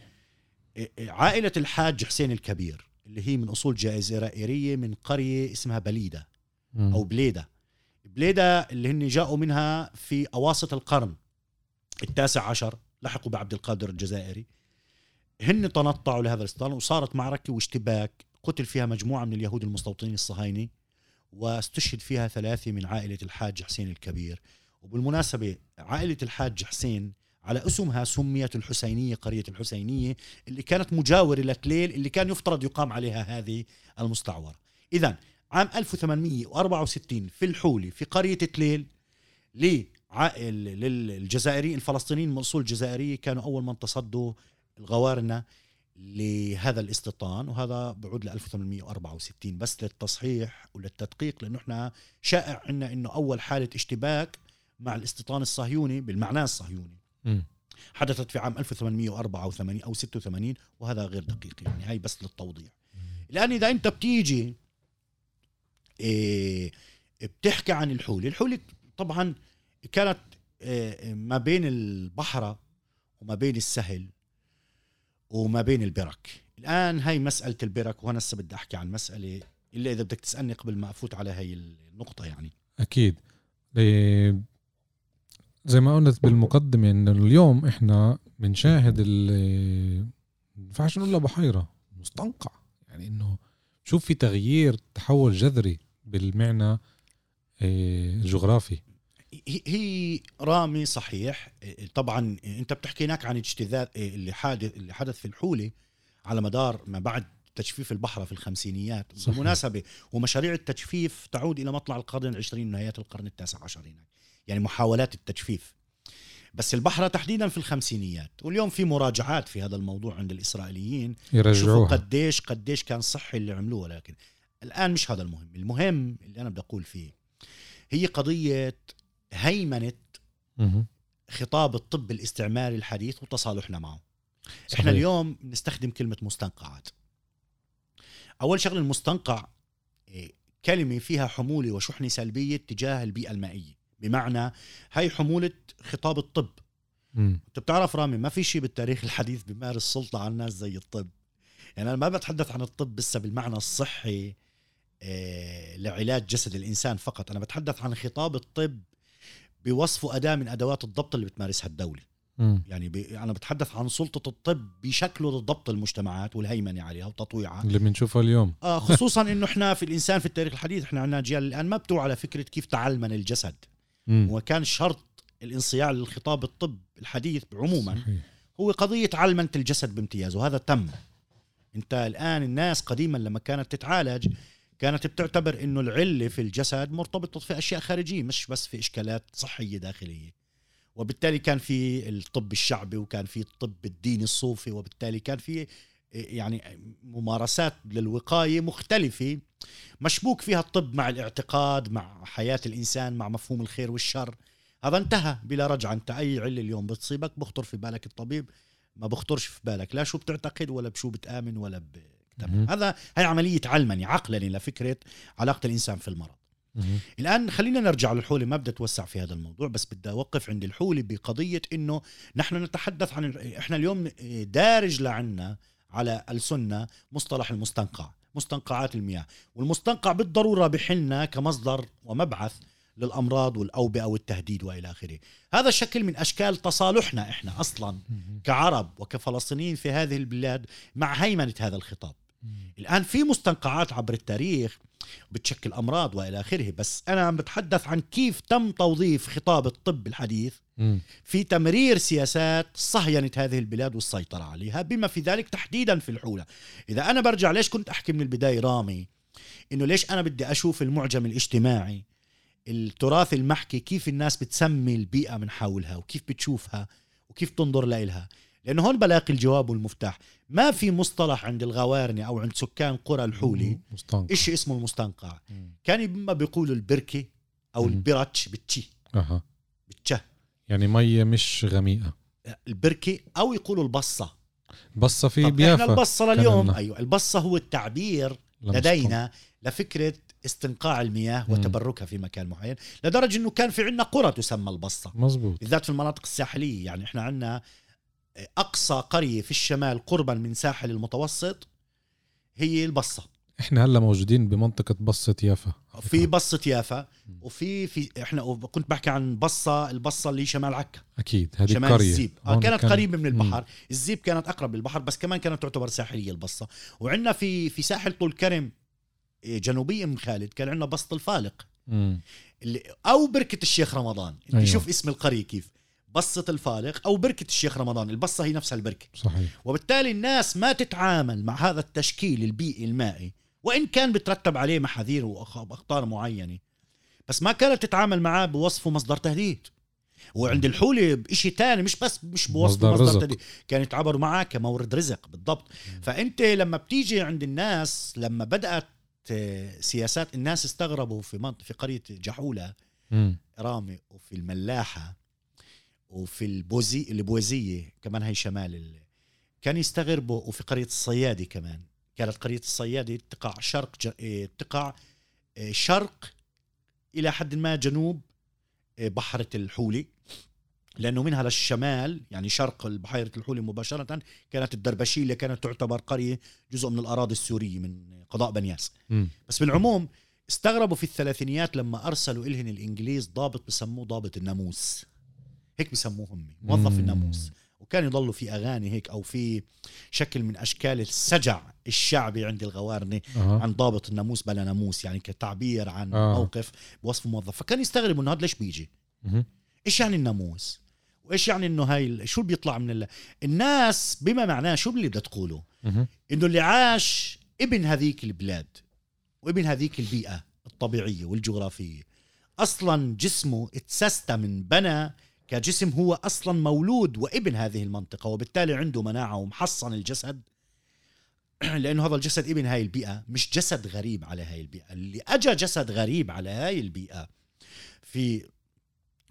عائلة الحاج حسين الكبير اللي هي من أصول جزائرية من قرية اسمها بليدة مم. أو بليدة. بليدة اللي هن جاءوا منها في أواسط القرن التاسع عشر لحقوا بعبد القادر الجزائري. هن تنطعوا لهذا الاستيطان وصارت معركة واشتباك. قتل فيها مجموعة من اليهود المستوطنين الصهاينة واستشهد فيها ثلاثة من عائلة الحاج حسين الكبير. وبالمناسبة عائلة الحاج حسين على اسمها سميت الحسينية قرية الحسينية اللي كانت مجاورة لتليل اللي كان يفترض يقام عليها هذه المستعورة. إذا عام 1864 في الحولة في قرية تليل للجزائريين الفلسطينيين من اصول جزائريه كانوا أول من تصدوا الغوارنه لهذا الاستيطان وهذا بعود ل 1864 بس للتصحيح وللتدقيق لأنه إحنا شائع عندنا إنه أول حالة اشتباك مع الاستيطان الصهيوني بالمعنى الصهيوني. م. حدثت في عام 1884 أو 86 وهذا غير دقيق يعني هاي بس للتوضيح. الآن إذا أنت بتيجي إيه بتحكي عن الحوله الحوله طبعا كانت إيه ما بين البحره وما بين السهل وما بين البرك. الآن هاي مسألة البرك وأنا هسه بدي أحكي عن مسألة إلا إذا بدك تسألني قبل ما أفوت على هاي النقطة يعني. أكيد. زي ما قلت بالمقدمة إنه اليوم إحنا بنشاهد ال ينفعش نقول بحيرة؟ مستنقع. يعني إنه شوف في تغيير تحول جذري بالمعنى إيه، الجغرافي. هي رامي صحيح. طبعا أنت بتحكي هناك عن اجتذاذ اللي حادث اللي حدث في الحوله على مدار ما بعد تجفيف البحره في الخمسينيات. صحيح. بالمناسبه ومشاريع التجفيف تعود إلى مطلع القرن العشرين ونهايات القرن التاسع عشر هناك. يعني محاولات التجفيف. بس البحرة تحديدا في الخمسينيات. واليوم في مراجعات في هذا الموضوع عند الإسرائيليين. يرجعوها قديش قديش كان صحي اللي عملوه. ولكن الآن مش هذا المهم. المهم اللي أنا بدي أقول فيه هي قضية هيمنة خطاب الطب الاستعماري الحديث وتصالحنا معه. صحيح. إحنا اليوم نستخدم كلمة مستنقعات. أول شغلة المستنقع إيه، كلمة فيها حمولة وشحنة سلبية تجاه البيئة المائية. بمعنى هاي حمولة خطاب الطب. أنت بتعرف رامي ما في شيء بالتاريخ الحديث بيمارس سلطة على الناس زي الطب. يعني أنا ما بتحدث عن الطب بس بالمعنى الصحي آه، لعلاج جسد الإنسان فقط. أنا بتحدث عن خطاب الطب بوصفه أداة من أدوات الضبط اللي بتمارسها الدولة مم. يعني بي أنا بتحدث عن سلطة الطب بشكله لضبط المجتمعات والهيمنة عليها وتطويعها اللي بنشوفه اليوم آه خصوصا إنه إحنا في الإنسان في التاريخ الحديث إحنا عندنا اجيال الآن ما بتوع على فكرة كيف تعلمن الجسد مم. وكان شرط الانصياع للخطاب الطب الحديث عموما صحيح. هو قضية علمنة الجسد بامتياز وهذا تم أنت الآن الناس قديما لما كانت تتعالج كانت بتعتبر إنه العلة في الجسد مرتبطة في أشياء خارجية مش بس في إشكالات صحية داخلية. وبالتالي كان في الطب الشعبي وكان في الطب الديني الصوفي وبالتالي كان في يعني ممارسات للوقاية مختلفة. مشبوك فيها الطب مع الاعتقاد مع حياة الإنسان مع مفهوم الخير والشر. هذا انتهى بلا رجعه أنت أي علة اليوم بتصيبك بخطر في بالك الطبيب. ما بخطرش في بالك. لا شو بتعتقد ولا بشو بتآمن ولا ب... هذا هي عملية علمني عقلني لفكره علاقة الإنسان في المرض. مم. الآن خلينا نرجع للحولة ما بدي أتوسع في هذا الموضوع بس بدي أوقف عند الحولة بقضية إنه نحن نتحدث عن إحنا اليوم دارج لعنا على السنة مصطلح المستنقع مستنقعات المياه. والمستنقع بالضرورة بحلنا كمصدر ومبعث للأمراض والأوبئة والتهديد وإلى آخره. هذا شكل من أشكال تصالحنا إحنا أصلا كعرب وكفلسطينيين في هذه البلاد مع هيمنة هذا الخطاب. الآن في مستنقعات عبر التاريخ بتشكل أمراض وإلى آخره بس أنا عم بتحدث عن كيف تم توظيف خطاب الطب الحديث. في تمرير سياسات صهينة هذه البلاد والسيطرة عليها بما في ذلك تحديدا في الحولة. إذا أنا برجع ليش كنت أحكي من البداية رامي؟ إنه ليش أنا بدي أشوف المعجم الاجتماعي التراث المحكي كيف الناس بتسمي البيئة من حولها وكيف بتشوفها وكيف تنظر لها لأنه هون بلاقي الجواب والمفتاح. ما في مصطلح عند الغوارنة أو عند سكان قرى الحولة مستنقع. إشي اسمه المستنقع. مم. كان إما بيقولوا البركة أو مم. البرتش بالتشي أها. بالتشه يعني مية مش غميقة. البركة أو يقولوا البصة. بصة في طب إحنا بيافا. البصة لليوم. أيوه البصة هو التعبير. لدينا لفكرة استنقاع المياه. وتبركها في مكان معين لدرجة إنه كان في عندنا قرى تسمى البصة. مزبوط. بالذات في المناطق الساحلية. يعني إحنا عندنا أقصى قرية في الشمال قربا من ساحل المتوسط هي البصة. إحنا هلأ موجودين بمنطقة بصة يافا. في بصة يافا وفي في إحنا كنت بحكي عن بصة البصة اللي شمال عكا. أكيد هذه شمال القرية. الزيب. آه كانت كان- قريبة من مم. البحر. الزيب كانت أقرب للبحر بس كمان كانت تعتبر ساحلية البصة. وعندنا في في ساحل طول كرم إيه، جنوبي ام خالد كان عندنا بسط الفالق. مم. اللي أو بركة الشيخ رمضان. أنت. أيوة. شوف اسم القرية كيف. بصة الفالق أو بركة الشيخ رمضان البصة هي نفسها البركة. صحيح. وبالتالي الناس ما تتعامل مع هذا التشكيل البيئي المائي وإن كان بترتب عليه محاذير وأخ- وأخطار معينة بس ما كانت تتعامل معاه بوصفه مصدر تهديد. وعند الحولة بشيء تاني مش بس مش بوصفه مصدر مصدر, رزق. تهديد كانوا يتعاملوا معاه كمورد رزق بالضبط. فأنت لما بتيجي عند الناس لما بدأت آه، سياسات الناس استغربوا في منطقة في قرية جحولة. رامي وفي الملاحة وفي البوزي البوزية كمان هي شمال ال... كان يستغربوا وفي قرية الصيادي كمان. كانت قرية الصيادي تقع شرق ج... إيه، تقع إيه، شرق إلى حد ما جنوب إيه، بحيرة الحولة لأنه منها للشمال يعني شرق بحيرة الحولة مباشرة كانت الدربشيلة كانت تعتبر قرية جزء من الأراضي السورية من قضاء بنياس. بس بالعموم استغربوا في الثلاثينيات لما أرسلوا إلهن الإنجليز ضابط بسموه ضابط الناموس. هيك بسموه هم موظف مم. الناموس وكان يضلوا في أغاني هيك أو في شكل من أشكال السجع الشعبي عند الغوارنة أها. عن ضابط الناموس بلا ناموس يعني كتعبير عن آه. موقف بوصف موظف فكان يستغرب إنه هذا ليش بيجي. إيش يعني الناموس وإيش يعني إنه هاي شو اللي بيطلع من ال... الناس بما معناه شو اللي بدها تقوله. إنه اللي عاش ابن هذيك البلاد وابن هذيك البيئة الطبيعية والجغرافية أصلا جسمه ات system بنى كجسم هو أصلا مولود وابن هذه المنطقة وبالتالي عنده مناعة ومحصن الجسد. لأنه هذا الجسد ابن هاي البيئة مش جسد غريب على هاي البيئة. اللي اجى جسد غريب على هاي البيئة في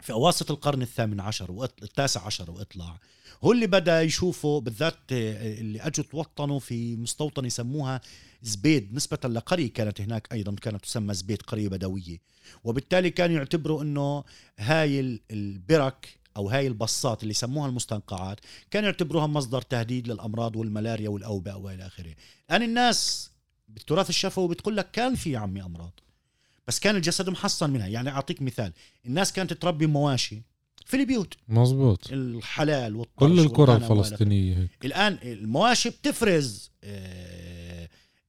في أواسط القرن الثامن عشر وإط- التاسع عشر وإطلع هو اللي بدأ يشوفه بالذات آه، اللي أجوا توطنوا في مستوطن يسموها زبيد نسبة لقرية كانت هناك أيضا كانت تسمى زبيد قرية بدوية. وبالتالي كانوا يعتبروا أنه هاي ال- البرك أو هاي البصات اللي يسموها المستنقعات كانوا يعتبروها مصدر تهديد للأمراض والملاريا والأوبئة وإلى آخره. الآن الناس بالتراث الشفوي بتقول لك كان في يا عمي أمراض بس كان الجسد محصن منها. يعني أعطيك مثال الناس كانت تربي مواشي في البيوت. مظبوط. الحلال والطرش كل القرى الفلسطينية هيك. الآن المواشي بتفرز آه،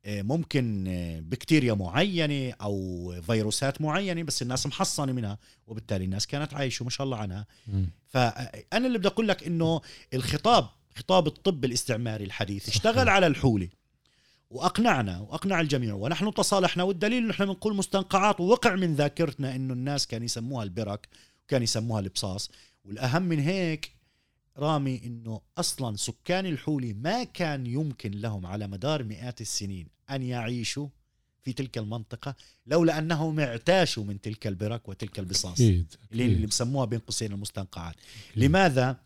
ممكن آه، بكتيريا معينة أو فيروسات معينة بس الناس محصنة منها وبالتالي الناس كانت عايشة ما شاء الله عنها. مم. فانا اللي بدي أقول لك إنه الخطاب خطاب الطب الاستعماري الحديث اشتغل على الحولة وأقنعنا وأقنع الجميع ونحن تصالحنا والدليل نحن بنقول مستنقعات ووقع من ذاكرتنا إنه الناس كان يسموها البرك وكان يسموها البصاص. والأهم من هيك رامي إنه أصلا سكان الحولة ما كان يمكن لهم على مدار مئات السنين أن يعيشوا في تلك المنطقة لولا أنهم اعتاشوا من تلك البرك وتلك البصاص أكيد اللي, اللي أكيد. بسموها بين قوسين المستنقعات أكيد. لماذا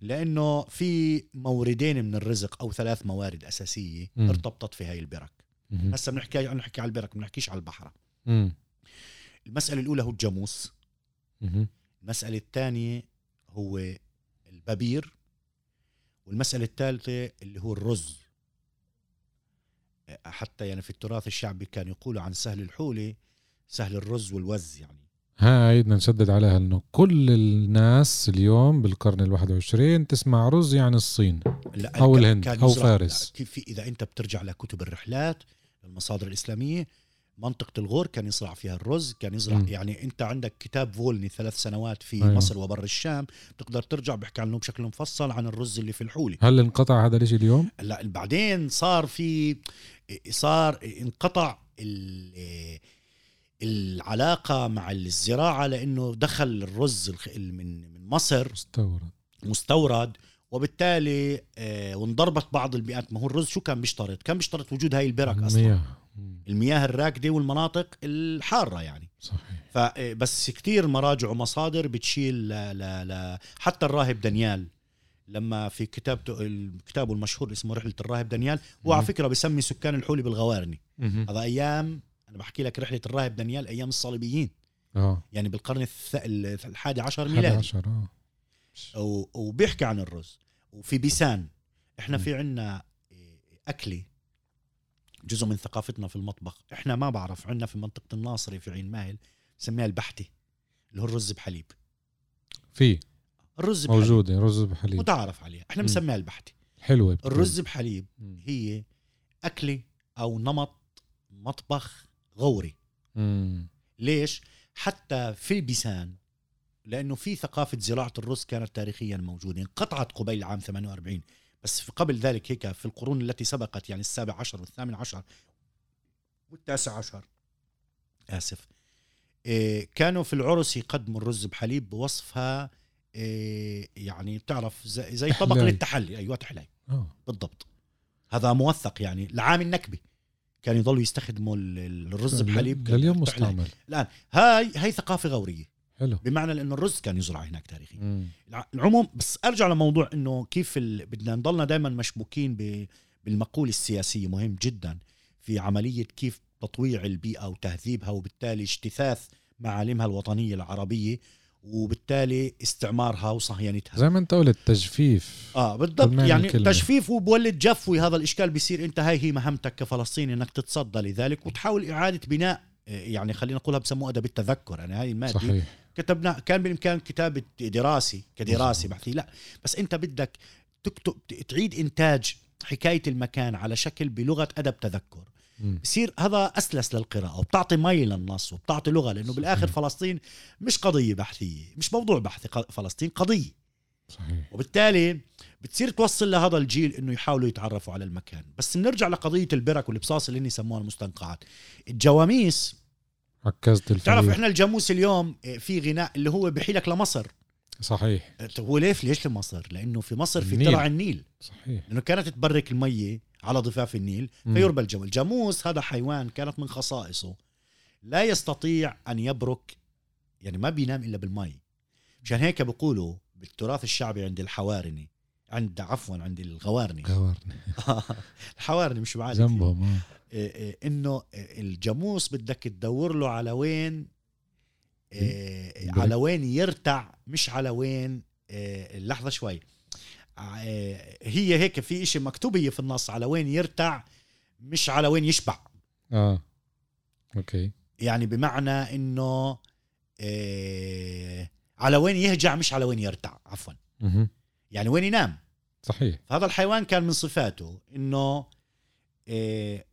لأنه في موردين من الرزق أو ثلاث موارد أساسية مم. ارتبطت في هاي البرك. هسه بنحكي نحكي على البرك بنحكيش على البحر مم. المسألة الأولى هو الجاموس مهم. المسألة الثانية هو الببير والمسألة الثالثة اللي هو الرز حتى يعني في التراث الشعبي كان يقولوا عن سهل الحوله سهل الرز والوز يعني هاي بدنا نشدد عليها انه كل الناس اليوم بالقرن الواحد وعشرين تسمع رز يعني الصين لا كان- الهند يزرع- فارس. كيف في إذا أنت بترجع لكتب الرحلات المصادر الإسلامية منطقة الغور كان يزرع فيها الرز كان يزرع مم. يعني أنت عندك كتاب فولني ثلاث سنوات في أيوة. أيوه. مصر وبر الشام بتقدر ترجع بحكي عنه بشكل مفصل عن الرز اللي في الحولة هل انقطع هذا الإشي اليوم؟ لا بعدين صار في صار انقطع ال- العلاقة مع الزراعة لأنه دخل الرز من من مصر مستورد مستورد وبالتالي آه، وانضربت بعض البيئات ما هو الرز شو كان بيشترط كان بيشترط وجود هاي البرك أصلا مياه. المياه الراكده والمناطق الحارة يعني. صحيح. فبس كتير مراجع ومصادر بتشيل ل... ل... ل... حتى الراهب دانيال. لما في كتابته كتابه المشهور اسمه رحلة الراهب دانيال هو على. فكرة بسمي سكان الحولي بالغوارني. هذا أيام أنا بحكي لك رحلة الراهب دانيال أيام الصليبيين. آه. يعني بالقرن الث... الحادي عشر 11 ميلادي. آه. و- وبيحكي عن الرز. وفي بيسان. إحنا. في عنا أكلة جزء من ثقافتنا في المطبخ. إحنا ما بعرف عندنا في منطقة الناصري في عين ماهل بسميها البحته اللي هو الرز بحليب. في الرز بحليب. موجودة رز بحليب. متعارف عليها. إحنا. بنسميها البحته حلوة بتكون. الرز بحليب. هي أكلة أو نمط مطبخ غوري. مم. ليش؟ حتى في البسان لأنه في ثقافة زراعة الرز كانت تاريخيا موجودة. انقطعت قبيل عام 48 بس في قبل ذلك هيك في القرون التي سبقت يعني السابع عشر والثامن عشر والتاسع عشر آسف إيه كانوا في العرس يقدموا الرز بحليب بوصفها إيه يعني بتعرف زي, زي طبق. للتحلي. أيوه تحلاي. آه. بالضبط. هذا موثق يعني لعام النكبه كانوا يضلوا يستخدموا ال- ال- الرز بحليب لليوم. مستعمل. الآن هاي هاي ثقافة غورية. حلو. بمعنى لأنه الرز كان يزرع هناك تاريخيا. مم. العموم بس أرجع لموضوع إنه كيف ال... بدنا نضلنا دائما مشبوكين ب... بالمقوله السياسيه مهم جدا في عملية كيف تطويع البيئة وتهذيبها وبالتالي اجتثاث معالمها الوطنية العربية وبالتالي استعمارها وصهيونتها زي ما أنت قلت تجفيف. آه بالضبط. يعني الكلمة. تجفيف وبولد جفوي هذا الإشكال بيصير أنت هاي هي مهمتك كفلسطيني إنك تتصدى لذلك وتحاول إعادة بناء آه، يعني خلينا نقولها بسموها أدب التذكر. يعني هاي المادة صحيح. كتبنا كان بالإمكان كتابة دراسي كدراسه بحثي لا. بس أنت بدك تكتب تعيد إنتاج حكاية المكان على شكل بلغة أدب تذكر. بصير هذا أسلس للقراءة وبتعطي مي للنص وبتعطي لغة لأنه بالآخر. فلسطين مش قضية بحثية مش موضوع بحثي فلسطين قضية. صحيح. وبالتالي بتصير توصل لهذا الجيل إنه يحاولوا يتعرفوا على المكان. بس بنرجع لقضية البرك والبصاص اللي هن يسموها المستنقعات. الجواميس تعرف الفريق. إحنا الجاموس اليوم آه، في غناء اللي هو بحيلك لمصر. صحيح. آه، هو ليش ليش لمصر؟ لأنه في مصر في. ترع النيل. صحيح. لأنه كانت تبرك المية على ضفاف النيل. فيربى الجمل الجاموس هذا حيوان كانت من خصائصه. لا يستطيع أن يبرك يعني ما بينام إلا بالمي مشان هيك بيقولوا بالتراث الشعبي عند الحوارني عند عفوا عند الغوارني. غوارني. الحوارني مش بعالي جنبهم آه. إنه الجاموس بدك تدور له على وين برك. على وين يرتع مش على وين إيه لحظة شوي. هي هيك في إشي مكتوب هي في النص على وين يرتع مش على وين يشبع. آه. okay. يعني بمعنى إنه على وين يهجع مش على وين يرتع عفوا. يعني وين ينام. صحيح. فهذا الحيوان كان من صفاته إنه آه، آه،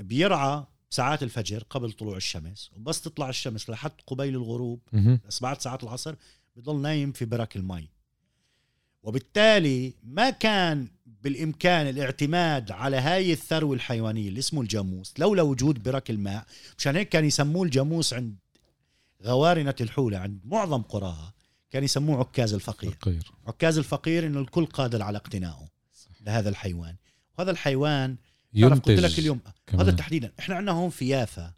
بيرعى ساعات الفجر قبل طلوع الشمس وبس تطلع الشمس لحد قبيل الغروب. بس بعد ساعات العصر بضل نايم في برك المي. وبالتالي ما كان بالإمكان الاعتماد على هاي الثروة الحيوانية اللي اسمه الجاموس لولا وجود برك الماء مشان هيك كان يسموه الجاموس عند غوارنة الحولة عند معظم قراها كان يسموه عكاز الفقير. فقير عكاز الفقير إنه الكل قادر على اقتنائه لهذا الحيوان. وهذا الحيوان تعرف قلت ينتج لك اليوم كمان. هذا تحديدا. إحنا عندنا هون في يافا.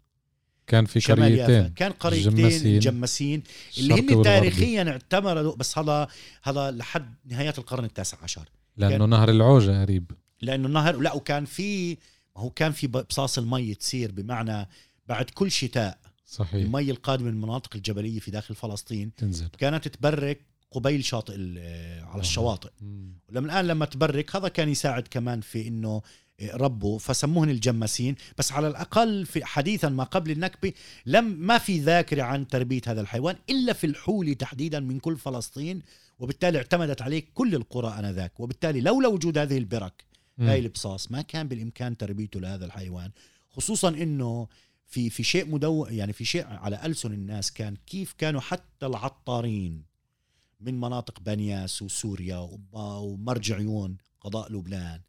كان في قريتين. كان قريتين. جماسين. اللي هن. تاريخيا اعتمروا بس هذا هذا لحد نهايات القرن التاسع عشر. لأنه نهر العوجة قريب. لأنه النهر لا وكان في هو كان في بصاص المي تصير بمعنى بعد كل شتاء. صحيح. المي القادمة من المناطق الجبلية في داخل فلسطين تنزل. كانت تبرك قبيل شاطئ ال- على آه. الشواطئ. ولما الآن لما تبرك هذا كان يساعد كمان في إنه ربوا فسموهن الجماسين. بس على الأقل في حديثا ما قبل النكبة لم ما في ذاكرة عن تربية هذا الحيوان إلا في الحوله تحديدا من كل فلسطين وبالتالي اعتمدت عليه كل القرى آنذاك. وبالتالي لولا وجود هذه البرك. هاي البصاص ما كان بالإمكان تربيته لهذا الحيوان. خصوصا إنه في في شيء مدو يعني في شيء على ألسن الناس كان كيف كانوا حتى العطارين من مناطق بنياس وسوريا ومرج عيون قضاء لبنان.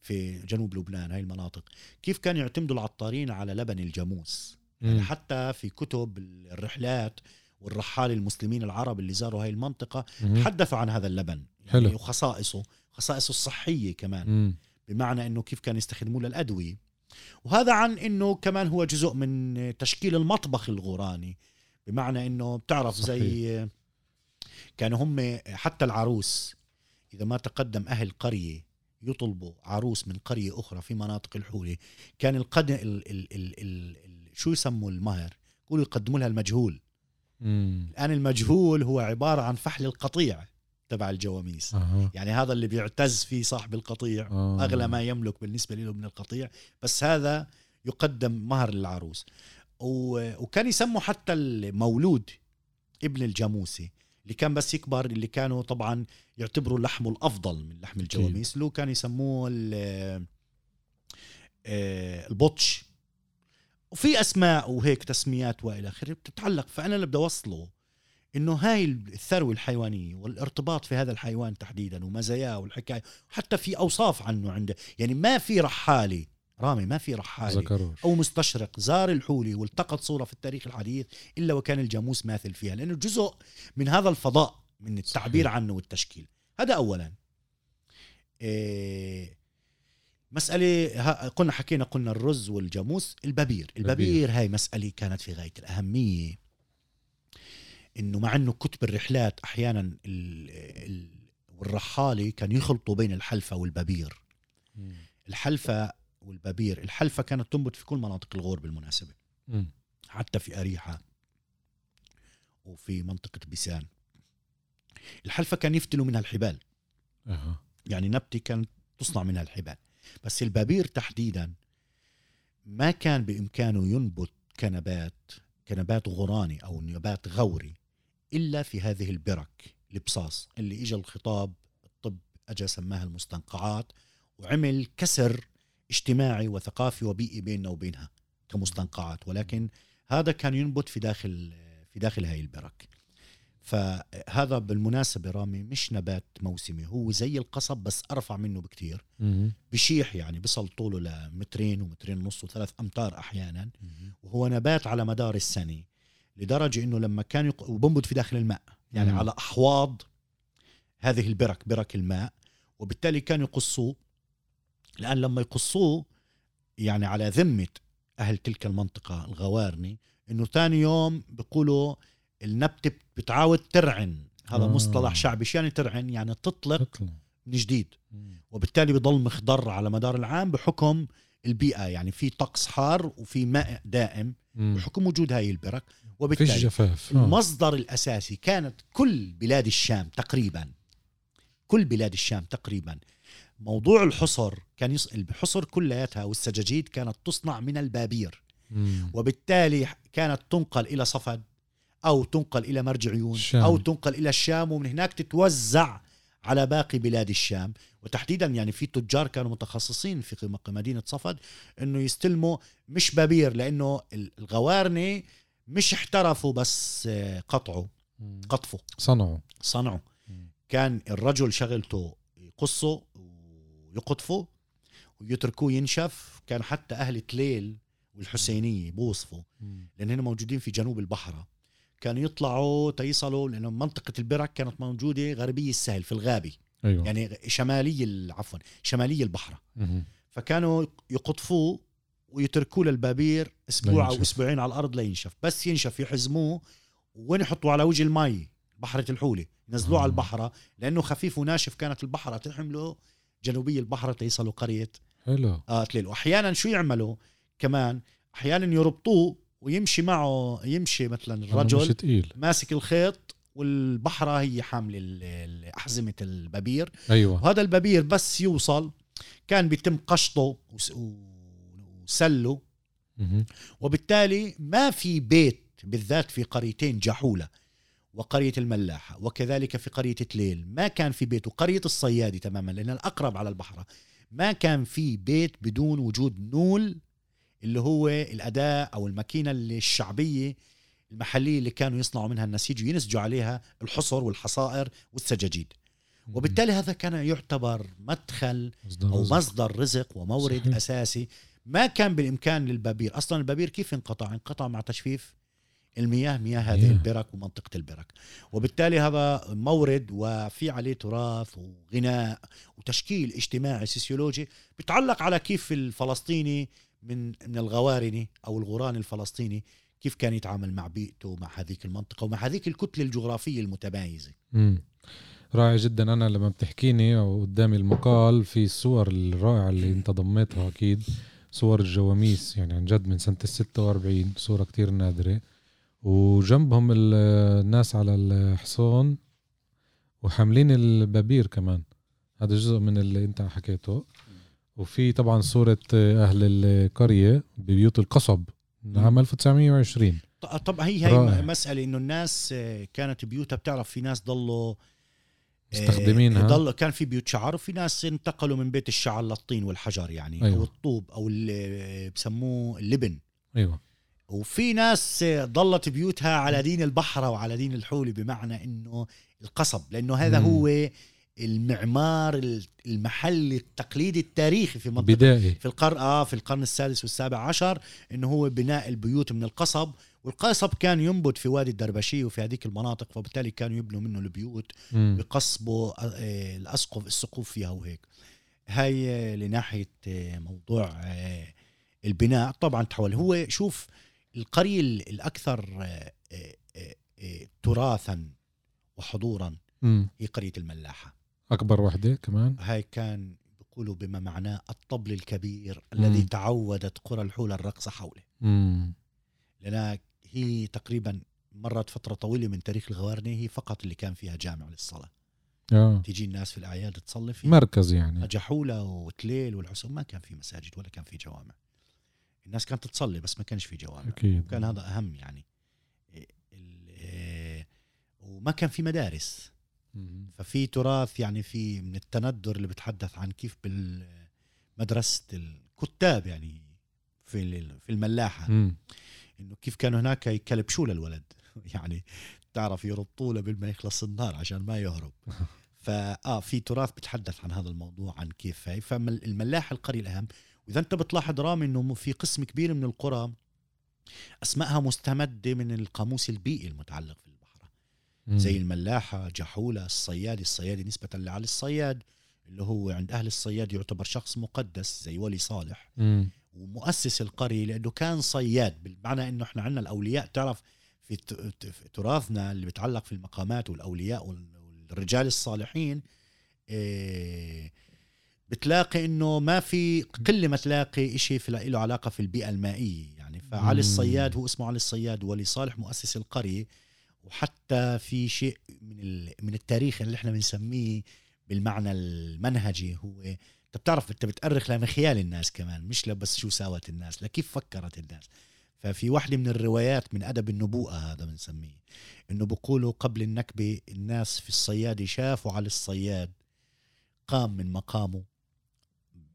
في جنوب لبنان هاي المناطق كيف كانوا يعتمدوا العطارين على لبن الجاموس يعني مم. حتى في كتب الرحلات والرحال المسلمين العرب اللي زاروا هاي المنطقة مهم. حدثوا عن هذا اللبن حلو. يعني وخصائصه خصائصه الصحية كمان مم. بمعنى إنه كيف كان يستخدموه للأدوية وهذا عن إنه كمان هو جزء من تشكيل المطبخ الغوراني بمعنى إنه بتعرف زي كانوا هم حتى العروس إذا ما تقدم أهل قرية يطلبوا عروس من قرية أخرى في مناطق الحولة. كان القد ال ال ال ال ال شو يسموا المهر؟ يقولوا يقدموا لها المجهول. مم. الآن المجهول هو عبارة عن فحل القطيع تبع الجواميس. أها. يعني هذا اللي بيعتز فيه صاحب القطيع آه. أغلى ما يملك بالنسبة له من القطيع. بس هذا يقدم مهر للعروس. و- وكان يسموا حتى المولود ابن الجاموسي. اللي كان بس يكبر اللي كانوا طبعا يعتبروا لحمه الأفضل من لحم الجواميس. لو كان يسموه ال- آه، البطش وفي أسماء وهيك تسميات وإلى آخره بتتعلق. فأنا اللي بدي أوصله إنه هاي الثروة الحيوانية والارتباط في هذا الحيوان تحديدا ومزاياه والحكاية. حتى في أوصاف عنه عنده. يعني ما في رحالي رامي ما في رحالي. ذكروش أو مستشرق زار الحولي والتقط صورة في التاريخ الحديث إلا وكان الجاموس ماثل فيها لأنه جزء من هذا الفضاء من التعبير صحيح. عنه والتشكيل. هذا اولا. إيه مسألة ها- قلنا حكينا قلنا الرز والجاموس الببير الببير هاي مسألة كانت في غاية الأهمية. إنه مع إنه كتب الرحلات أحيانا ال كان يخلطوا بين الحلفة والببير. الحلفة والببير الحلفة كانت تنبت في كل مناطق الغور بالمناسبة مم. حتى في أريحة وفي منطقة بيسان. الحلفة كان يفتلوا منها الحبال. أها. يعني نبتة كانت تصنع منها الحبال. بس الببير تحديدا ما كان بإمكانه ينبت كنبات كنبات غراني أو نبات غوري إلا في هذه البرك البصاص اللي إجا الخطاب الطب أجا سماها المستنقعات وعمل كسر اجتماعي وثقافي وبيئي بيننا وبينها كمستنقعات ولكن هذا كان ينبت في داخل في داخل هاي البرك فهذا بالمناسبة رامي مش نبات موسمي هو زي القصب بس أرفع منه بكتير مم. بشيح يعني بصل طوله لمترين ومترين ونص وثلاث أمتار أحيانا مم. وهو نبات على مدار السنة لدرجة أنه لما كان يق... وبنبت في داخل الماء يعني مم. على أحواض هذه البرك برك الماء وبالتالي كانوا يقصوه الآن لما يقصوه يعني على ذمة أهل تلك المنطقة الغوارني أنه ثاني يوم بيقولوا النبتة بتعاود ترعن. هذا آه. مصطلح شعبي. شو يعني ترعن؟ يعني تطلق اطلع من جديد. وبالتالي بضل مخضر على مدار العام بحكم البيئة. يعني في طقس حار وفي ماء دائم مم. بحكم وجود هاي البرك. فيش وبالتالي جفاف. آه. المصدر الأساسي كانت كل بلاد الشام تقريبا. كل بلاد الشام تقريبا. موضوع الحصر كان يص... الحصر كلياتها والسجاجيد كانت تصنع من البابير مم. وبالتالي كانت تنقل إلى صفد أو تنقل إلى مرج عيون الشام. أو تنقل إلى الشام ومن هناك تتوزع على باقي بلاد الشام وتحديدا يعني في تجار كانوا متخصصين في مدينة صفد إنه يستلموا مش بابير لأنه ال- الغوارني مش احترفوا بس آه، قطعوا. قطفوا صنعوا صنعوا. كان الرجل شغلته يقصه ويقطفه ويتركوه ينشف. كان حتى أهل تليل والحسينية بوصفوا. لأن هنا موجودين في جنوب البحرة كانوا يطلعوا تيصلوا لأنه منطقة البرك كانت موجودة غربية السهل في الغابي أيوه. يعني شمالي ال- عفوا شمالي البحرة مم. فكانوا يقطفوه ويتركوه للبابير أسبوع أو. أسبوعين على الأرض لينشف بس ينشف يحزموه. وين يحطوه؟ على وجه المي بحرة الحولة. ينزلوه. على البحرة لأنه خفيف وناشف كانت البحرة تحمله جنوبي البحرة تيصلوا قرية حلو. آه تليل وأحيانا شو يعملوا؟ كمان أحيانا يربطوه ويمشي معه يمشي مثلا الرجل تقيل. ماسك الخيط والبحرة هي ال- أحزمة الببير أيوه. وهذا الببير بس يوصل كان بيتم قشطه وس- وسله. وبالتالي ما في بيت بالذات في قريتين جحولة. وقرية الملاحة وكذلك في قرية تليل. ما كان في بيت وقرية الصيادي تماما لأن الأقرب على البحر. ما كان في بيت بدون وجود نول اللي هو الأداة أو الماكينة اللي الشعبية المحلية اللي كانوا يصنعوا منها النسيج وينسجوا عليها الحصر والحصائر والسجاجيد. وبالتالي هذا كان يعتبر مدخل رزق. مصدر رزق ومورد صحيح. أساسي. ما كان بالإمكان للبابير أصلا البابير كيف انقطع؟ انقطع مع تجفيف المياه مياه هذه مياه. البرك ومنطقة البرك وبالتالي هذا مورد وفي عليه تراث وغناء وتشكيل اجتماعي سيسيولوجي بتعلق على كيف الفلسطيني من من الغوارني أو الغوراني الفلسطيني كيف كان يتعامل مع بيئته مع هذيك المنطقة ومع هذيك الكتلة الجغرافية المتمايزه مم. رائع جدا أنا لما بتحكيني وقدامي المقال في الصور الرائعة اللي أنت ضميتها أكيد صور الجواميس يعني عن جد من سنة ال 46 صورة كتير نادرة وجنبهم ال- الناس على الحصون وحاملين البابير كمان هذا جزء من اللي انت حكيته وفي طبعا صورة أهل القرية ببيوت القصب عام 1920 ط- طبعا هي هي رائع. مسألة إنه الناس آه، كانت بيوتها بتعرف في ناس ضلوا آه، مستخدمينها. ضل كان في بيوت شعر وفي ناس انتقلوا من بيت الشعر للطين والحجر يعني أيوة. أو الطوب أو اللي بسموه اللبن أيوه وفي ناس آه، ضلت بيوتها على دين البحرة وعلى دين الحولة بمعنى إنه القصب لأنه هذا مم. هو المعمار المحلي التقليدي التاريخي في منطقة بدائي. في القرن آه في القرن السادس والسابع عشر إنه هو بناء البيوت من القصب. والقصب كان ينبت في وادي الدربشي وفي هذيك المناطق فبالتالي كانوا يبنوا منه البيوت مم. بقصبوا آه، الأسقف السقوف فيها وهيك. هاي آه، لناحية آه، موضوع آه، البناء. طبعا تحول. هو شوف القرية ال- الأكثر آه، آه، آه، آه، تراثا وحضورا. هي قرية الملاحة. أكبر وحدة كمان؟ هاي كان بيقولوا بما معناه الطبل الكبير الذي مم. تعودت قرى الحول الرقص حوله. لأنها هي تقريبا مرت فترة طويلة من تاريخ الغوارنة هي فقط اللي كان فيها جامع للصلاة. آه. تيجي الناس في الأعياد تصلي فيها. مركز يعني. جحولة وتليل والحسن ما كان في مساجد ولا كان في جوامع. الناس كانت تصلي بس ما كانش في جوامع. أكيد. كان هذا أهم يعني. إيه، وما كان في مدارس. ففي تراث يعني في من التندر اللي بتحدث عن كيف بالمدرسة الكتاب يعني في في الملاحة. مم. إنه كيف كانوا هناك يكلبشوا للولد يعني تعرف يربطوا له بالما يخلص النار عشان ما يهرب. فآه في تراث بتحدث عن هذا الموضوع عن كيف. هي فالملاح القرية الأهم وإذا أنت بتلاحظ رامي إنه في قسم كبير من القرى أسمائها مستمدة من القاموس البيئي المتعلق في البحر. زي الملاحة جحولة الصيادي الصيادي نسبة لعلي الصياد اللي هو عند أهل الصياد يعتبر شخص مقدس زي ولي صالح مم. ومؤسس القرية لأنه كان صياد بالمعنى أنه إحنا عندنا الأولياء تعرف في تراثنا اللي بيتعلق في المقامات والأولياء وال- والرجال الصالحين إيه، بتلاقي إنه ما في قلة ما تلاقي شيء في له علاقة في البيئة المائية. يعني فعلي. الصياد هو اسمه علي الصياد ولي صالح مؤسس القرية. وحتى في شيء من من التاريخ اللي إحنا بنسميه بالمعنى المنهجي هو أنت بتعرف أنت بتأرخ لمخيال الناس كمان مش لبس شو ساوت الناس لكيف فكرت الناس. ففي واحدة من الروايات من أدب النبوءة هذا بنسميه إنه بقولوا قبل النكبة الناس في الصيادة شافوا على الصياد قام من مقامه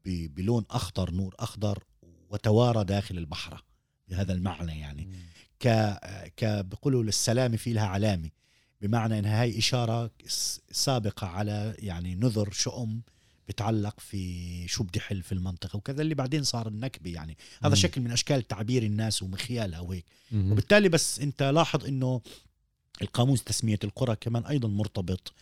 بلون أخضر نور أخضر وتوارى داخل البحرة بهذا المعنى يعني ك ك بيقولوا للسلامة في لها علامة بمعنى انها هاي إشارة سابقة على يعني نذر شؤم بتعلق في شو بدي حل في المنطقة وكذا اللي بعدين صار النكبة يعني هذا مم. شكل من أشكال تعبير الناس ومخيالها وهيك مم. وبالتالي بس أنت لاحظ إنه القاموس تسمية القرى كمان أيضا مرتبط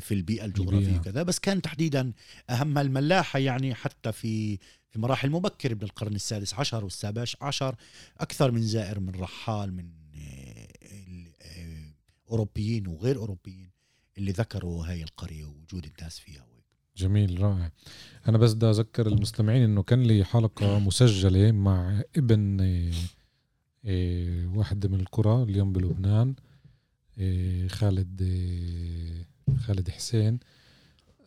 في البيئة الجغرافية. وكذا بس كان تحديدا أهم الملاحة يعني حتى في في مراحل مبكره من القرن السادس عشر والسابع عشر أكثر من زائر من رحال من آه، ال- آه، وغير أوروبيين اللي ذكروا هاي القرية ووجود الناس فيها وهيك. جميل رائع أنا بس بدي أذكر المستمعين إنه كان لي حلقة مسجلة مع ابن واحدة من القرى اليوم بلبنان خالد خالد حسين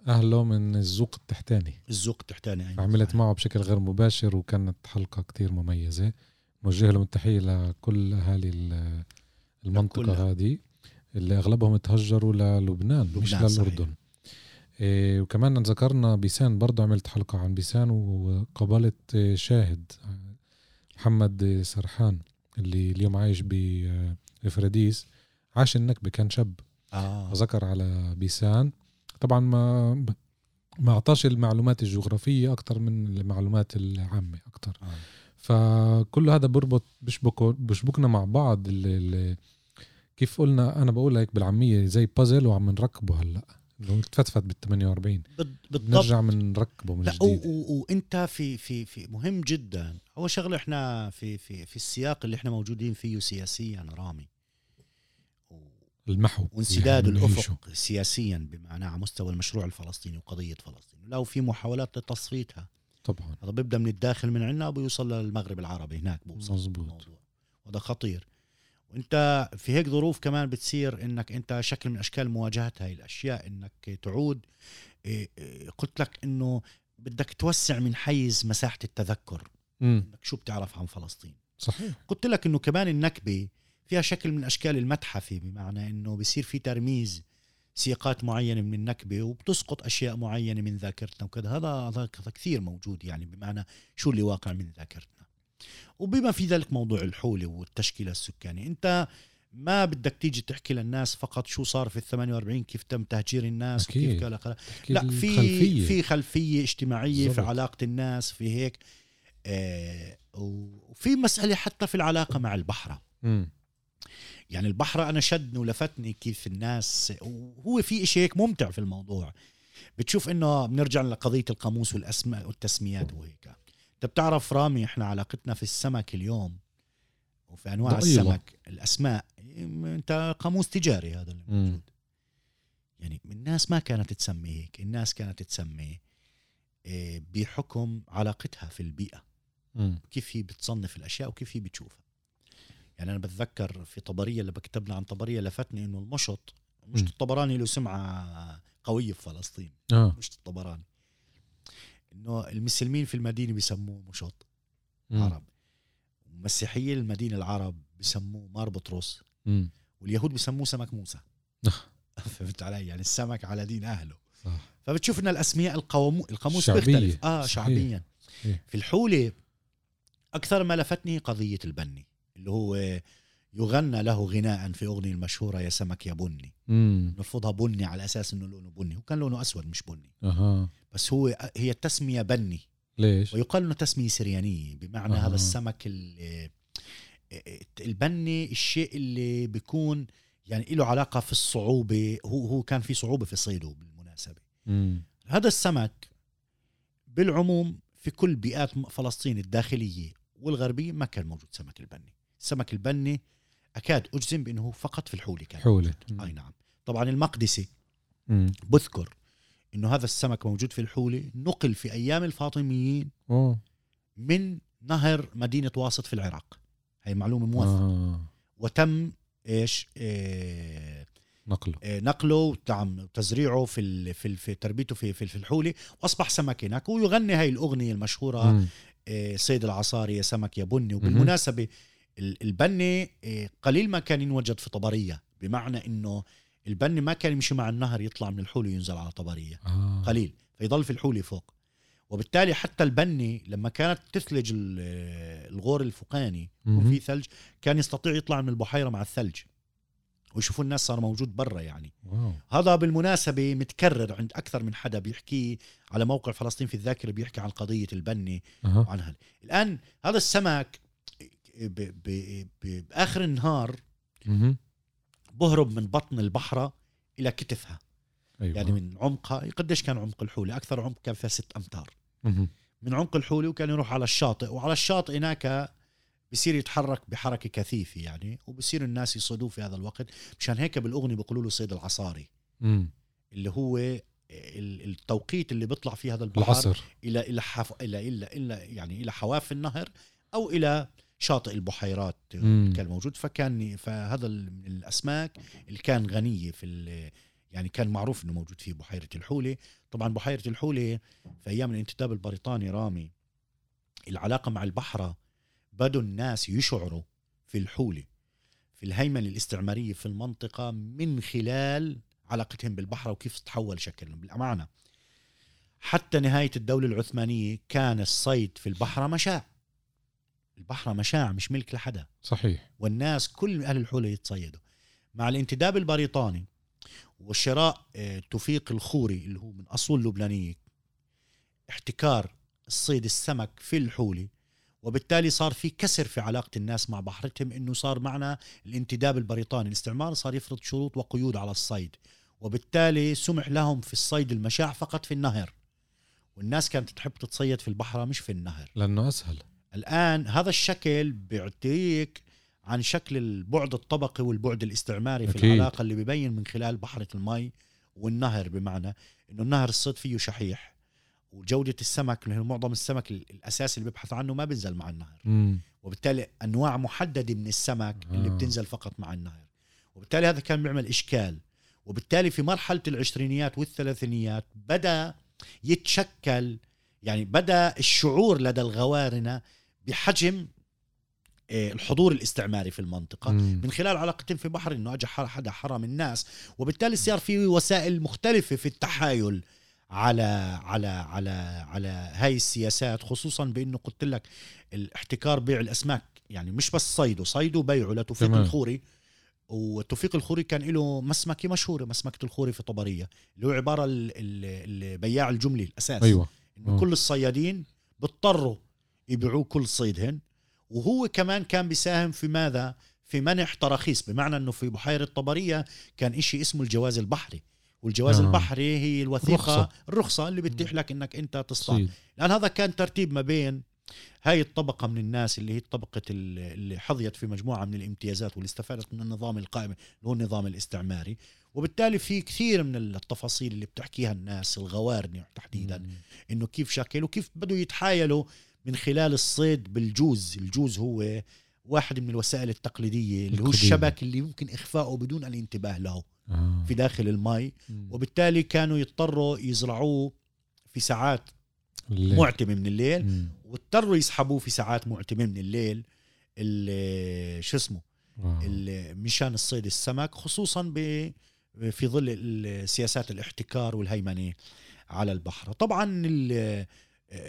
اهله من الزوق التحتاني الزوق التحتاني أيضاً عملت. معه بشكل غير مباشر وكانت حلقة كتير مميزة نوجه لهم التحية لكل أهالي ال- المنطقة لكلها. هذه اللي أغلبهم تهجروا للبنان مش لبنان، صحيح. إيه وكمان ذكرنا بيسان برضه عملت حلقة عن بيسان وقابلت شاهد محمد سرحان اللي اليوم عايش بفراديس عاش النكبة كان شاب آه. ذكر على بيسان. طبعا ما ما أعطاش المعلومات الجغرافية أكثر من المعلومات العامة أكثر آه. فكل هذا بربط بشبكه بشبكنا مع بعض. ال ال كيف قلنا أنا بقول هيك بالعامية زي بازل وعم نركبه هلأ. انه تفتفت بال 48 بال- بالضبط. نرجع من نركبه من و- جديد وإنت في في في مهم جدا. هو شغلة إحنا في في في السياق اللي إحنا موجودين فيه سياسيا رامي. المحو وانسداد بنعيشه. الأفق سياسيا بمعنى على مستوى المشروع الفلسطيني وقضية فلسطين. لو في محاولات لتصفيتها. طبعا. هذا بيبدأ من الداخل من عندنا وبيوصل للمغرب العربي هناك بوصل مزبوط. وهذا خطير. وأنت في هيك ظروف كمان بتصير إنك أنت شكل من أشكال مواجهة هاي الأشياء إنك تعود. إيه، إيه، قلت لك إنه بدك توسع من حيز مساحة التذكر. مم. إنك شو بتعرف عن فلسطين. صحيح. قلت لك إنه كمان النكبة فيها شكل من أشكال المتحفه بمعنى إنه بصير في ترميز سياقات معينة من النكبة وبتسقط أشياء معينة من ذاكرتنا وكذا هذا هذا كثير موجود يعني بمعنى شو اللي واقع من ذاكرتنا وبما في ذلك موضوع الحولة والتشكيلة السكانية أنت ما بدك تيجي تحكي للناس فقط شو صار في ال 48 كيف تم تهجير الناس أكيد. وكيف. تحكي لا في. في خلفية اجتماعية في بالضبط. علاقة الناس في هيك آه وفي مسألة حتى في العلاقة مع البحره مم. يعني البحرة أنا شدني ولفتني كيف الناس وهو في إشي هيك ممتع في الموضوع بتشوف إنه بنرجع لقضية القاموس والأسماء والتسميات وهيك أنت بتعرف رامي إحنا علاقتنا في السمك اليوم وفي أنواع ضئيلة. السمك الأسماء أنت قاموس تجاري هذا اللي. موجود يعني الناس ما كانت تسمي هيك الناس كانت تسمي إيه، بحكم علاقتها في البيئة مم. كيف هي بتصنف الأشياء وكيف هي بتشوفها يعني أنا بتذكر في طبرية اللي بكتبنا عن طبرية لفتني إنه المشط مش مم. الطبراني له سمعة قوية في فلسطين آه مش الطبراني إنه المسلمين في المدينة بيسموه مشط مم. عرب المسيحيه المدينة العرب بيسموه مار بطرس مم. واليهود بيسموه سمك موسى فهمت علي يعني السمك على دين أهله صح فبتشوف إن الاسماء القوامو القاموس شعبية. بيختلف آه. شعبيا صحيح. في الحولة أكثر ما لفتني قضية البني اللي هو يغنى له غناء في أغنية المشهورة يا سمك يا بني. مم. نرفضها بني على أساس إنه لونه بني. وكان لونه أسود مش بني. أها. بس هو هي التسمية بني. ليش؟ ويقال إنه تسمية سريانية. بمعنى آه. هذا السمك ال- البني الشيء اللي بيكون يعني له علاقة في الصعوبة. هو هو كان في صعوبة في صيده بالمناسبة. مم. هذا السمك بالعموم في كل بيئات فلسطين الداخلية والغربية ما كان موجود سمك البني. السمك البني أكاد أجزم بأنه فقط في الحوله كان. موجود. أي نعم. طبعا المقدسي. مم. بذكر إنه هذا السمك موجود في الحوله نقل في أيام الفاطميين من نهر مدينة واسط في العراق. هي معلومة موثقة. آه. وتم إيش؟ إيه نقله. إيه نقله وتعم تزريعه في ال في, في تربيته في في, في الحوله وأصبح سمك هناك. ويغني هاي الأغنية المشهورة مم. إيه صيد العصاري يا سمك يا بني. وبالمناسبة ال- البني إيه قليل ما كان ينوجد في طبرية بمعنى إنه البني ما كان يمشي مع النهر يطلع من الحوله وينزل على طبرية. آه. قليل فيضل في الحوله فوق. وبالتالي حتى البني لما كانت تثلج ال- الغور الفوقاني. وفي ثلج كان يستطيع يطلع من البحيرة مع الثلج. ويشوفوا الناس صار موجود برا يعني. واو. هذا بالمناسبة متكرر عند أكثر من حدا بيحكي على موقع فلسطين في الذاكرة بيحكي عن قضية البني أها. وعن هذا. الآن هذا السمك ب ب ب بآخر النهار. بهرب من بطن البحرة إلى كتفها. أيوه. يعني من عمقها قديش كان عمق الحولة؟ أكثر عمق كان فيها ست أمتار. مهم. من عمق الحولة وكان يروح على الشاطئ وعلى الشاطئ هناك بصير يتحرك بحركة كثيفة يعني وبصير الناس يصيدوه في هذا الوقت. مشان هيك بالأغنية بيقولوا له صيد العصاري. مم. اللي هو ال- التوقيت اللي بيطلع فيه هذا البحر العصر. إلى إلى حف... إلى إلى إلى يعني إلى حواف النهر أو إلى شاطئ البحيرات. كان موجود فكان فهذا من الأسماك اللي كان غنيه في يعني كان معروف إنه موجود فيه بحيرة الحوله طبعا بحيرة الحوله في أيام الانتداب البريطاني رامي العلاقة مع البحره بدوا الناس يشعروا في الحوله في الهيمنة الاستعمارية في المنطقة من خلال علاقتهم بالبحره وكيف تحول شكلهم. بالأمانة حتى نهاية الدولة العثمانية كان الصيد في البحره مشاع. البحره مشاع مش ملك لحدا. صحيح. والناس كل أهل الحولة يتصيدوا. مع الانتداب البريطاني وشراء آه، توفيق الخوري اللي هو من أصول لبنانية احتكار الصيد السمك في الحوله وبالتالي صار في كسر في علاقة الناس مع بحرتهم إنه صار معنا الانتداب البريطاني. الاستعمار صار يفرض شروط وقيود على الصيد وبالتالي سمح لهم في الصيد المشاع فقط في النهر. والناس كانت تحب تتصيد في البحره مش في النهر. لأنه أسهل. الآن هذا الشكل بيعطيك عن شكل البعد الطبقي والبعد الاستعماري في أكيد. العلاقة اللي ببين من خلال بحرة المي والنهر بمعنى إنه النهر الصيد فيه شحيح وجودة السمك لأنه معظم السمك ال- الأساسي اللي بيبحث عنه ما بينزل مع النهر مم. وبالتالي أنواع محددة من السمك اللي آه. بتنزل فقط مع النهر وبالتالي هذا كان بيعمل إشكال وبالتالي في مرحلة العشرينيات والثلاثينيات بدأ يتشكل يعني بدأ الشعور لدى الغوارنة بحجم آه، الحضور الاستعماري في المنطقة مم. من خلال علاقتين في بحر إنه اجى حدا حرم الناس وبالتالي صار في وسائل مختلفة في التحايل على على على على هاي السياسات خصوصا بإنه قلت لك الاحتكار بيع الأسماك يعني مش بس صيده صيده وبيعه لتوفيق تمام. الخوري وتوفيق الخوري كان له مسمكة مشهورة مسمكة الخوري في طبرية اللي هو عبارة ال- ال- البياع الجملي الأساس أيوه إنه. كل الصيادين بيضطروا يبيعوا كل صيدهن وهو كمان كان بيساهم في ماذا في منح تراخيص بمعنى إنه في بحيرة طبرية كان إشي اسمه الجواز البحري والجواز آه. البحري هي الوثيقة رخصة. الرخصة اللي بتتيح لك إنك أنت تصطاد لأن هذا كان ترتيب ما بين هاي الطبقة من الناس اللي هي طبقة ال- اللي حظيت في مجموعة من الامتيازات واللي استفادت من النظام القائم اللي هو النظام الاستعماري وبالتالي في كثير من التفاصيل اللي بتحكيها الناس الغوارنة تحديدا. إنه كيف شكل وكيف بدوا يتحايلوا من خلال الصيد بالجوز الجوز هو واحد من الوسائل التقليدية اللي هو. الشبك اللي يمكن إخفاؤه بدون الانتباه له آه. في داخل المي. وبالتالي كانوا يضطروا يزرعوه في ساعات الليل. معتمة من الليل مم. واضطروا يسحبوه في ساعات معتمة من الليل ال- شو اسمه آه. مشان الصيد السمك خصوصا ب في ظل سياسات الاحتكار والهيمنة على البحر طبعا ال-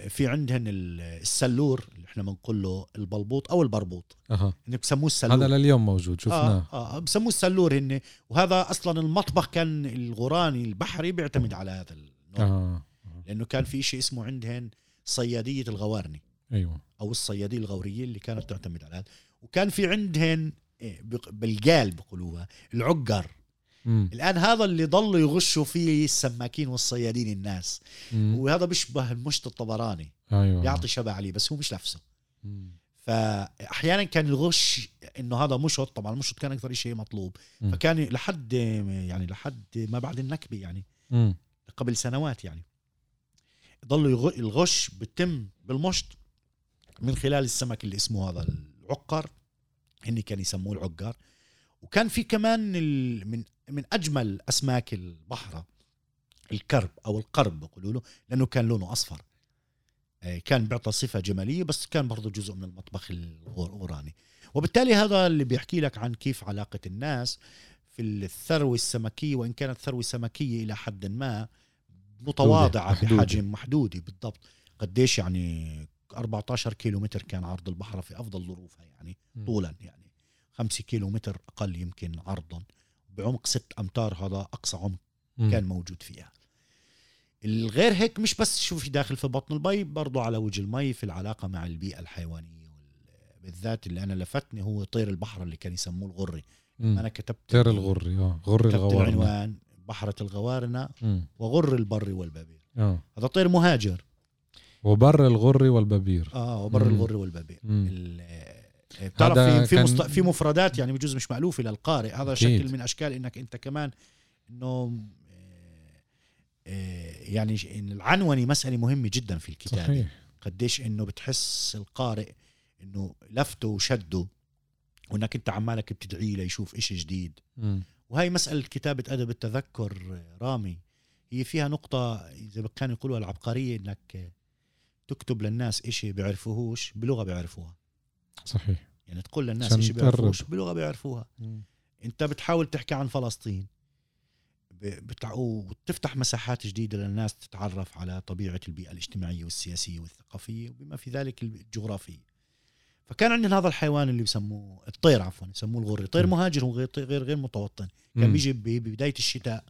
في عندهن ال- السلور اللي إحنا بنقول له البلبوط أو البربوط. أها. اللي بسموه السلور. هذا لليوم موجود شفناه. آه, آه بسموه السلور هن. وهذا أصلا المطبخ كان الغوراني البحري بيعتمد على هذا النوع. آه لأنه كان في شيء اسمه عندهن صيادية الغوارني. أيوه. أو الصيادية الغورية اللي كانت تعتمد على هذا. وكان في عندهن إيه، بالقال بقولوها العقر. مم. الآن هذا اللي ضلوا يغشوا فيه السماكين والصيادين الناس مم. وهذا بيشبه المشط الطبراني أيوه يعطي شبه عليه بس هو مش نفسه. فأحيانا كان الغش إنه هذا مشط طبعا المشط كان أكثر شيء مطلوب مم. فكان لحد يعني لحد ما بعد النكبة يعني مم. قبل سنوات يعني ضلوا يغ- الغش بتم بالمشط من خلال السمك اللي اسمه هذا العقر هن كان يسموه العقار وكان في كمان من من أجمل أسماك البحر الكرب أو القرب بيقولوا له لأنه كان لونه أصفر. آه، كان بيعطى صفة جمالية بس كان برضه جزء من المطبخ الاوراني وبالتالي هذا اللي بيحكي لك عن كيف علاقة الناس في الثروة السمكية وإن كانت ثروة سمكية إلى حد ما متواضعة محدودة. بحجم محدودة. بالضبط. قديش يعني 14 كيلو متر كان عرض البحر في أفضل ظروفها يعني. طولا يعني. 5 كيلو متر أقل يمكن عرضا. بعمق 6 أمتار هذا أقصى عمق مم. كان موجود فيها. الغير هيك مش بس شو في داخل في بطن المي برضو على وجه المي في العلاقة مع البيئة الحيوانية وال- بالذات اللي أنا لفتني هو طير البحر اللي كان يسموه الغري. مم. أنا كتبت طير الغري آه. غر كتبت الغوارنا العنوان بحرة الغوارنة مم. وغر البر والبابير. آه. هذا طير مهاجر. وبر الغري والببير آه وبر مم. الغر والبابير. آه، بتعرف هذا في في, مست... في مفردات يعني بجوز مش مألوفة للقارئ هذا أكيد. شكل من أشكال إنك أنت كمان إنه آه، آه، يعني العنونة مسألة مهمة جدا في الكتابة. صحيح. قديش إنه بتحس القارئ إنه لفته وشده وإنك إنت عمالك بتدعيه ليشوف إشي جديد. وهي مسألة كتابة أدب التذكر رامي. هي فيها نقطة إذا كانوا يقولوها العبقرية إنك تكتب للناس إشي بيعرفوهوش بلغة بيعرفوها. صحيح يعني تقول للناس تقرب. بيعرفوهوش بلغة بيعرفوها مم. أنت بتحاول تحكي عن فلسطين بتع... وتفتح مساحات جديدة للناس تتعرف على طبيعة البيئة الاجتماعية والسياسية والثقافية وبما في ذلك الجغرافية فكان عندنا هذا الحيوان اللي بسموه الطير عفوا يسموه الغري طير. مهاجر وغير غير غير متوطن كان. بيجي ب- ببداية الشتاء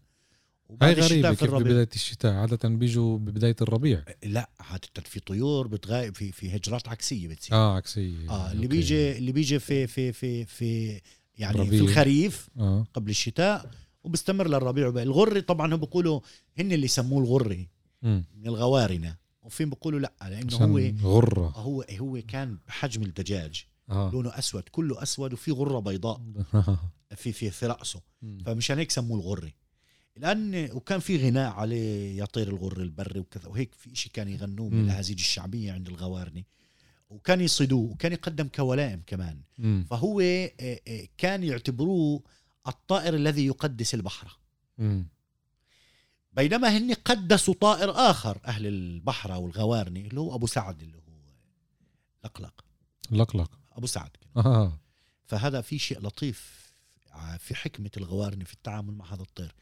هاي غريبة كيف ببداية الشتاء عادة بيجوا ببداية الربيع. لا عادة في طيور بتغايب في في هجرات عكسية بتصير. آه عكسية. آه اللي أوكي. بيجي اللي بيجي في في في في يعني ربيع. في الخريف آه. قبل الشتاء وبستمر للربيع. الغري طبعا هم بيقولوا هن اللي يسموه الغري مم. من الغوارنة. وفين بيقولوا لا لأنه هو غرة. هو هو كان بحجم الدجاج. آه. لونه أسود كله أسود وفي غرة بيضاء في في في رأسه. فمشان هيك سموه الغري. لأن وكان في غناء عليه يا طير الغر البري وكذا وهيك في شيء كان يغنوه من. الأهازيج الشعبية عند الغوارني. وكان يصيدوه وكان يقدم كولائم كمان. مم. فهو آه، آه، كان يعتبروه الطائر الذي يقدس البحر. مم. بينما هن قدسوا طائر آخر أهل البحر والغوارني اللي هو أبو سعد اللي هو لقلق لقلق أبو سعد آه. فهذا في شيء لطيف في حكمة الغوارني في التعامل مع هذا الطير.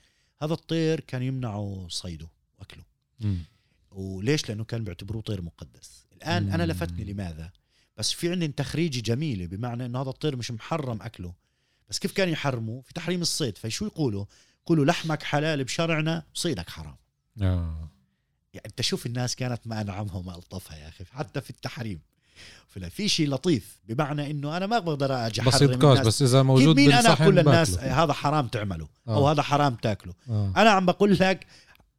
هذا الطير كان يمنعوا صيده وأكله. مم. وليش؟ لأنه كان بيعتبروه طير مقدس. الآن مم. أنا لفتني لماذا؟ بس في عندنا تخريجي جميلة بمعنى إنه هذا الطير مش محرم أكله. بس كيف كان يحرموا في تحريم الصيد. فشو يقولوا؟ يقولوا لحمك حلال بشرعنا صيدك حرام. آه. يعني أنت شوف الناس كانت ما انعمها وما ألطفها يا أخي حتى في التحريم. في شيء لطيف بمعنى إنه أنا ما بقدر أجي بس احرم يدكاش الناس بس إذا موجود مين أنا أقول للناس باكله. هذا حرام تعمله أو آه. هذا حرام تاكله آه. أنا عم بقول لك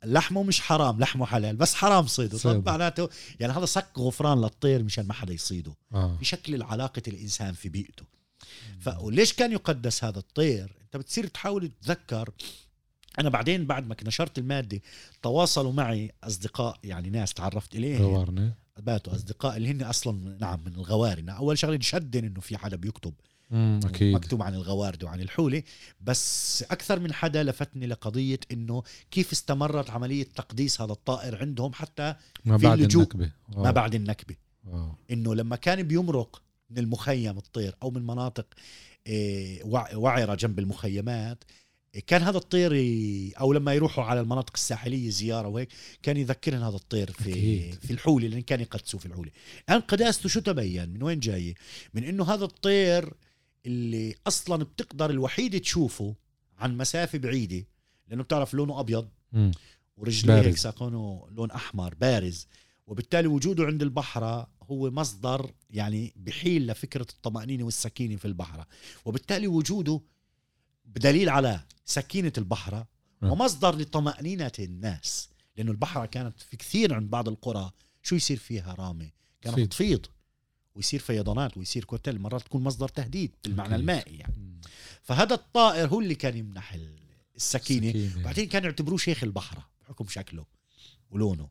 لحمه مش حرام لحمه حلال بس حرام صيده صيده. طب معناته يعني هذا صك غفران للطير مشان ما حدا يصيده آه. بشكل علاقه الإنسان في بيئته فليش كان يقدس هذا الطير أنت بتصير تحاول تتذكر أنا بعدين بعد ما نشرت المادة تواصلوا معي أصدقاء يعني ناس تعرفت إليهم باتوا أصدقاء اللي هن أصلا نعم من الغوارنه أول شغلة شدن إنه في حدا بيكتب مم. أكيد مكتوب عن الغوارد وعن الحولة بس أكثر من حدا لفتني لقضية إنه كيف استمرت عملية تقديس هذا الطائر عندهم حتى ما في بعد اللجوء. النكبة آه. ما بعد النكبة آه. إنه لما كان بيمرق من المخيم الطير أو من مناطق إيه، وع- وعرة جنب المخيمات كان هذا الطير ي- أو لما يروحوا على المناطق الساحلية زيارة وهيك كان يذكرهم هذا الطير في أكيد. في الحوله لأن كان يقدسوه في الحوله الآن قداسته شو تبين من وين جاي من إنه هذا الطير اللي أصلا بتقدر الوحيد تشوفه عن مسافة بعيدة لأنه بتعرف لونه أبيض. ورجليه. هيك ساقونه لون أحمر بارز وبالتالي وجوده عند البحرة هو مصدر يعني بحيل لفكرة الطمأنينة والسكينة في البحرة وبالتالي وجوده بدليل على سكينة البحرة آه. ومصدر لطمأنينة الناس لأنه البحرة كانت في كثير عند بعض القرى شو يصير فيها رامة كانت تفيض. تفيض ويصير فيضانات ويصير كوتل مرات تكون مصدر تهديد بالمعنى. المائي يعني. فهذا الطائر هو اللي كان يمنح ال- السكينة سكينة. بعدين كانوا يعتبروه شيخ البحرة بحكم شكله ولونه.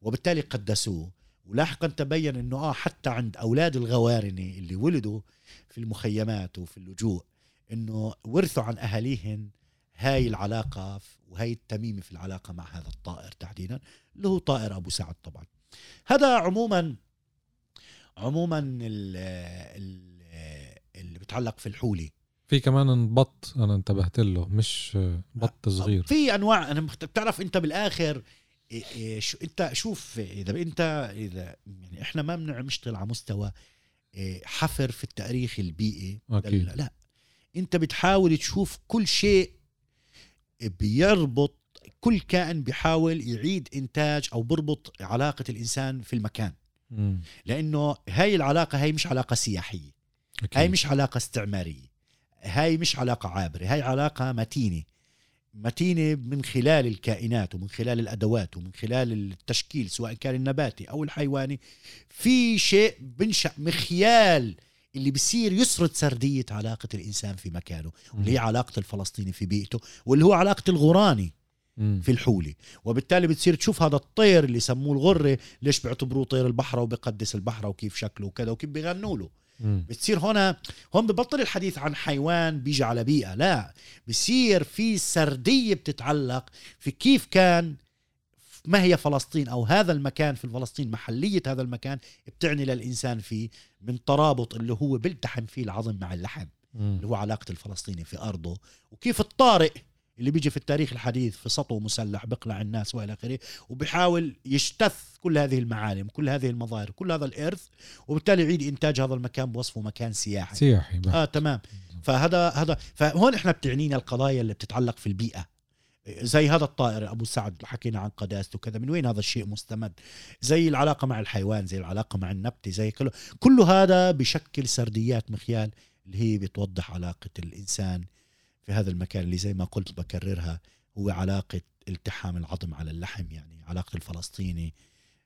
وبالتالي قدسوه ولاحقا تبين إنه آه حتى عند أولاد الغوارنه اللي ولدوا في المخيمات وفي اللجوء إنه ورثوا عن اهاليهم هاي العلاقة ف- وهاي التميمة في العلاقة مع هذا الطائر تحديدا اللي هو طائر أبو سعد طبعا. هذا عموما عموما ال ال اللي بتعلق في الحوله في كمان بط أنا انتبهت له مش بط صغير. في أنواع أنا بتعرف أنت بالآخر إيه إيه شو أنت شوف إذا أنت إذا يعني إحنا ما بنشتغل على مستوى إيه حفر في التاريخ البيئي. أكيد. لا انت بتحاول تشوف كل شيء بيربط كل كائن بيحاول يعيد إنتاج أو بربط علاقة الإنسان في المكان. مم. لأنه هاي العلاقة هاي مش علاقة سياحية. أكيد. هاي مش علاقة استعمارية. هاي مش علاقة عابرة. هاي علاقة متينة. متينة من خلال الكائنات ومن خلال الأدوات ومن خلال التشكيل سواء كان النباتي أو الحيواني. في شيء بنشأ مخيال اللي بصير يسرد سردية علاقة الإنسان في مكانه واللي هي علاقة الفلسطيني في بيئته واللي هو علاقة الغوراني مم. في الحولة وبالتالي بتصير تشوف هذا الطير اللي سموه الغرة ليش بيعتبروه طير البحرة وبقدس البحرة وكيف شكله وكذا وكيف بيغنوا له. بتصير هنا هون ببطل الحديث عن حيوان بيجي على بيئة لا بصير في سردية بتتعلق في كيف كان ما هي فلسطين أو هذا المكان في فلسطين محلية هذا المكان بتعني للإنسان فيه من ترابط اللي هو بيلتحم فيه العظم مع اللحم مم. اللي هو علاقة الفلسطيني في أرضه وكيف الطارئ اللي بيجي في التاريخ الحديث في سطو مسلح بقلع الناس وإلى آخره وبيحاول يجتث كل هذه المعالم كل هذه المظاهر كل هذا الإرث وبالتالي يعيد إنتاج هذا المكان بوصفه مكان سياحي سياحي بقى. آه تمام فهذا هذا فهون إحنا بتعنينا القضايا اللي بتتعلق في البيئة زي هذا الطائر أبو سعد حكينا عن قداسته وكذا من وين هذا الشيء مستمد؟ زي العلاقة مع الحيوان زي العلاقة مع النبته زي كله. كل هذا بشكل سرديات مخيال اللي هي بتوضح علاقة الإنسان في هذا المكان اللي زي ما قلت بكررها هو علاقة التحام العظم على اللحم يعني علاقة الفلسطيني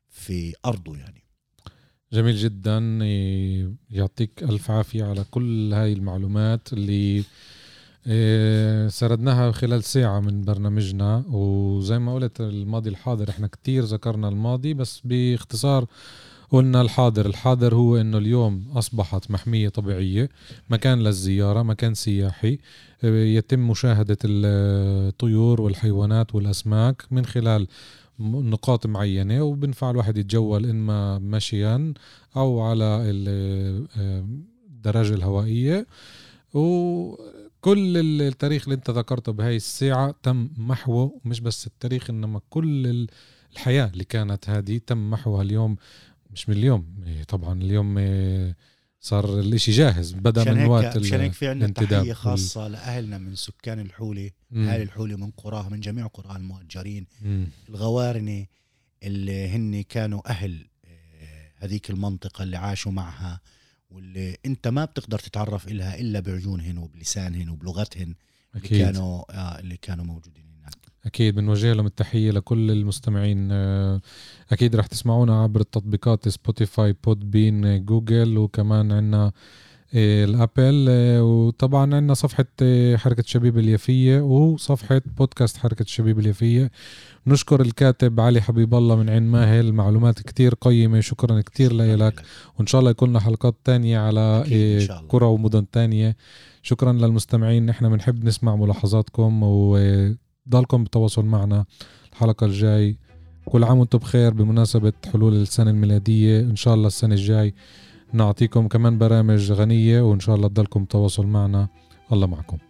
في أرضه يعني. جميل جدا يعطيك ألف عافية على كل هاي المعلومات اللي سردناها خلال ساعة من برنامجنا وزي ما قلت الماضي الحاضر إحنا كتير ذكرنا الماضي بس باختصار قلنا الحاضر. الحاضر هو إنه اليوم أصبحت محمية طبيعية مكان للزيارة مكان سياحي. إيه، يتم مشاهدة الطيور والحيوانات والأسماك من خلال نقاط معينة وبنفع الواحد يتجول إما مشيا أو على آه، الدراجة الهوائية. وكل التاريخ اللي انت ذكرته بهاي الساعة تم محوه مش بس التاريخ إنما كل الحياة اللي كانت هذه تم محوها اليوم مش من اليوم إيه، طبعا اليوم إيه، صار الإشي جاهز بدا من وقت مشان هيك في عندنا تحية خاصة لأهلنا من سكان الحوله اهالي الحوله من قراها من جميع قراها المؤجرين. مم. الغوارنه اللي هن كانوا أهل آه، هذيك المنطقة اللي عاشوا معها. واللي انت ما بتقدر تتعرف إلها إلا بعيونهن وبلسانهن وبلغتهن أكيد. اللي كانوا آه اللي كانوا موجودين أكيد بنوجه لهم التحية لكل المستمعين آه، أكيد رح تسمعونا عبر التطبيقات Spotify Podbean جوجل وكمان عنا آه، ال Apple آه، وطبعا عندنا صفحة حركة الشبيبة اليافية وصفحة بودكاست حركة الشبيبة اليافية. نشكر الكاتب علي حبيب الله من عين ماهل. معلومات كتير قيمة. شكرا كتير لك. وإن شاء الله يكون لنا حلقات تانية على قرى ومدن تانية. شكرا للمستمعين. نحن بنحب نسمع ملاحظاتكم و ضلكم بالتواصل معنا. الحلقة الجاي كل عام وأنتم بخير بمناسبة حلول السنة الميلادية. إن شاء الله السنة الجاي نعطيكم كمان برامج غنية وإن شاء الله تضلكم تواصل معنا. الله معكم.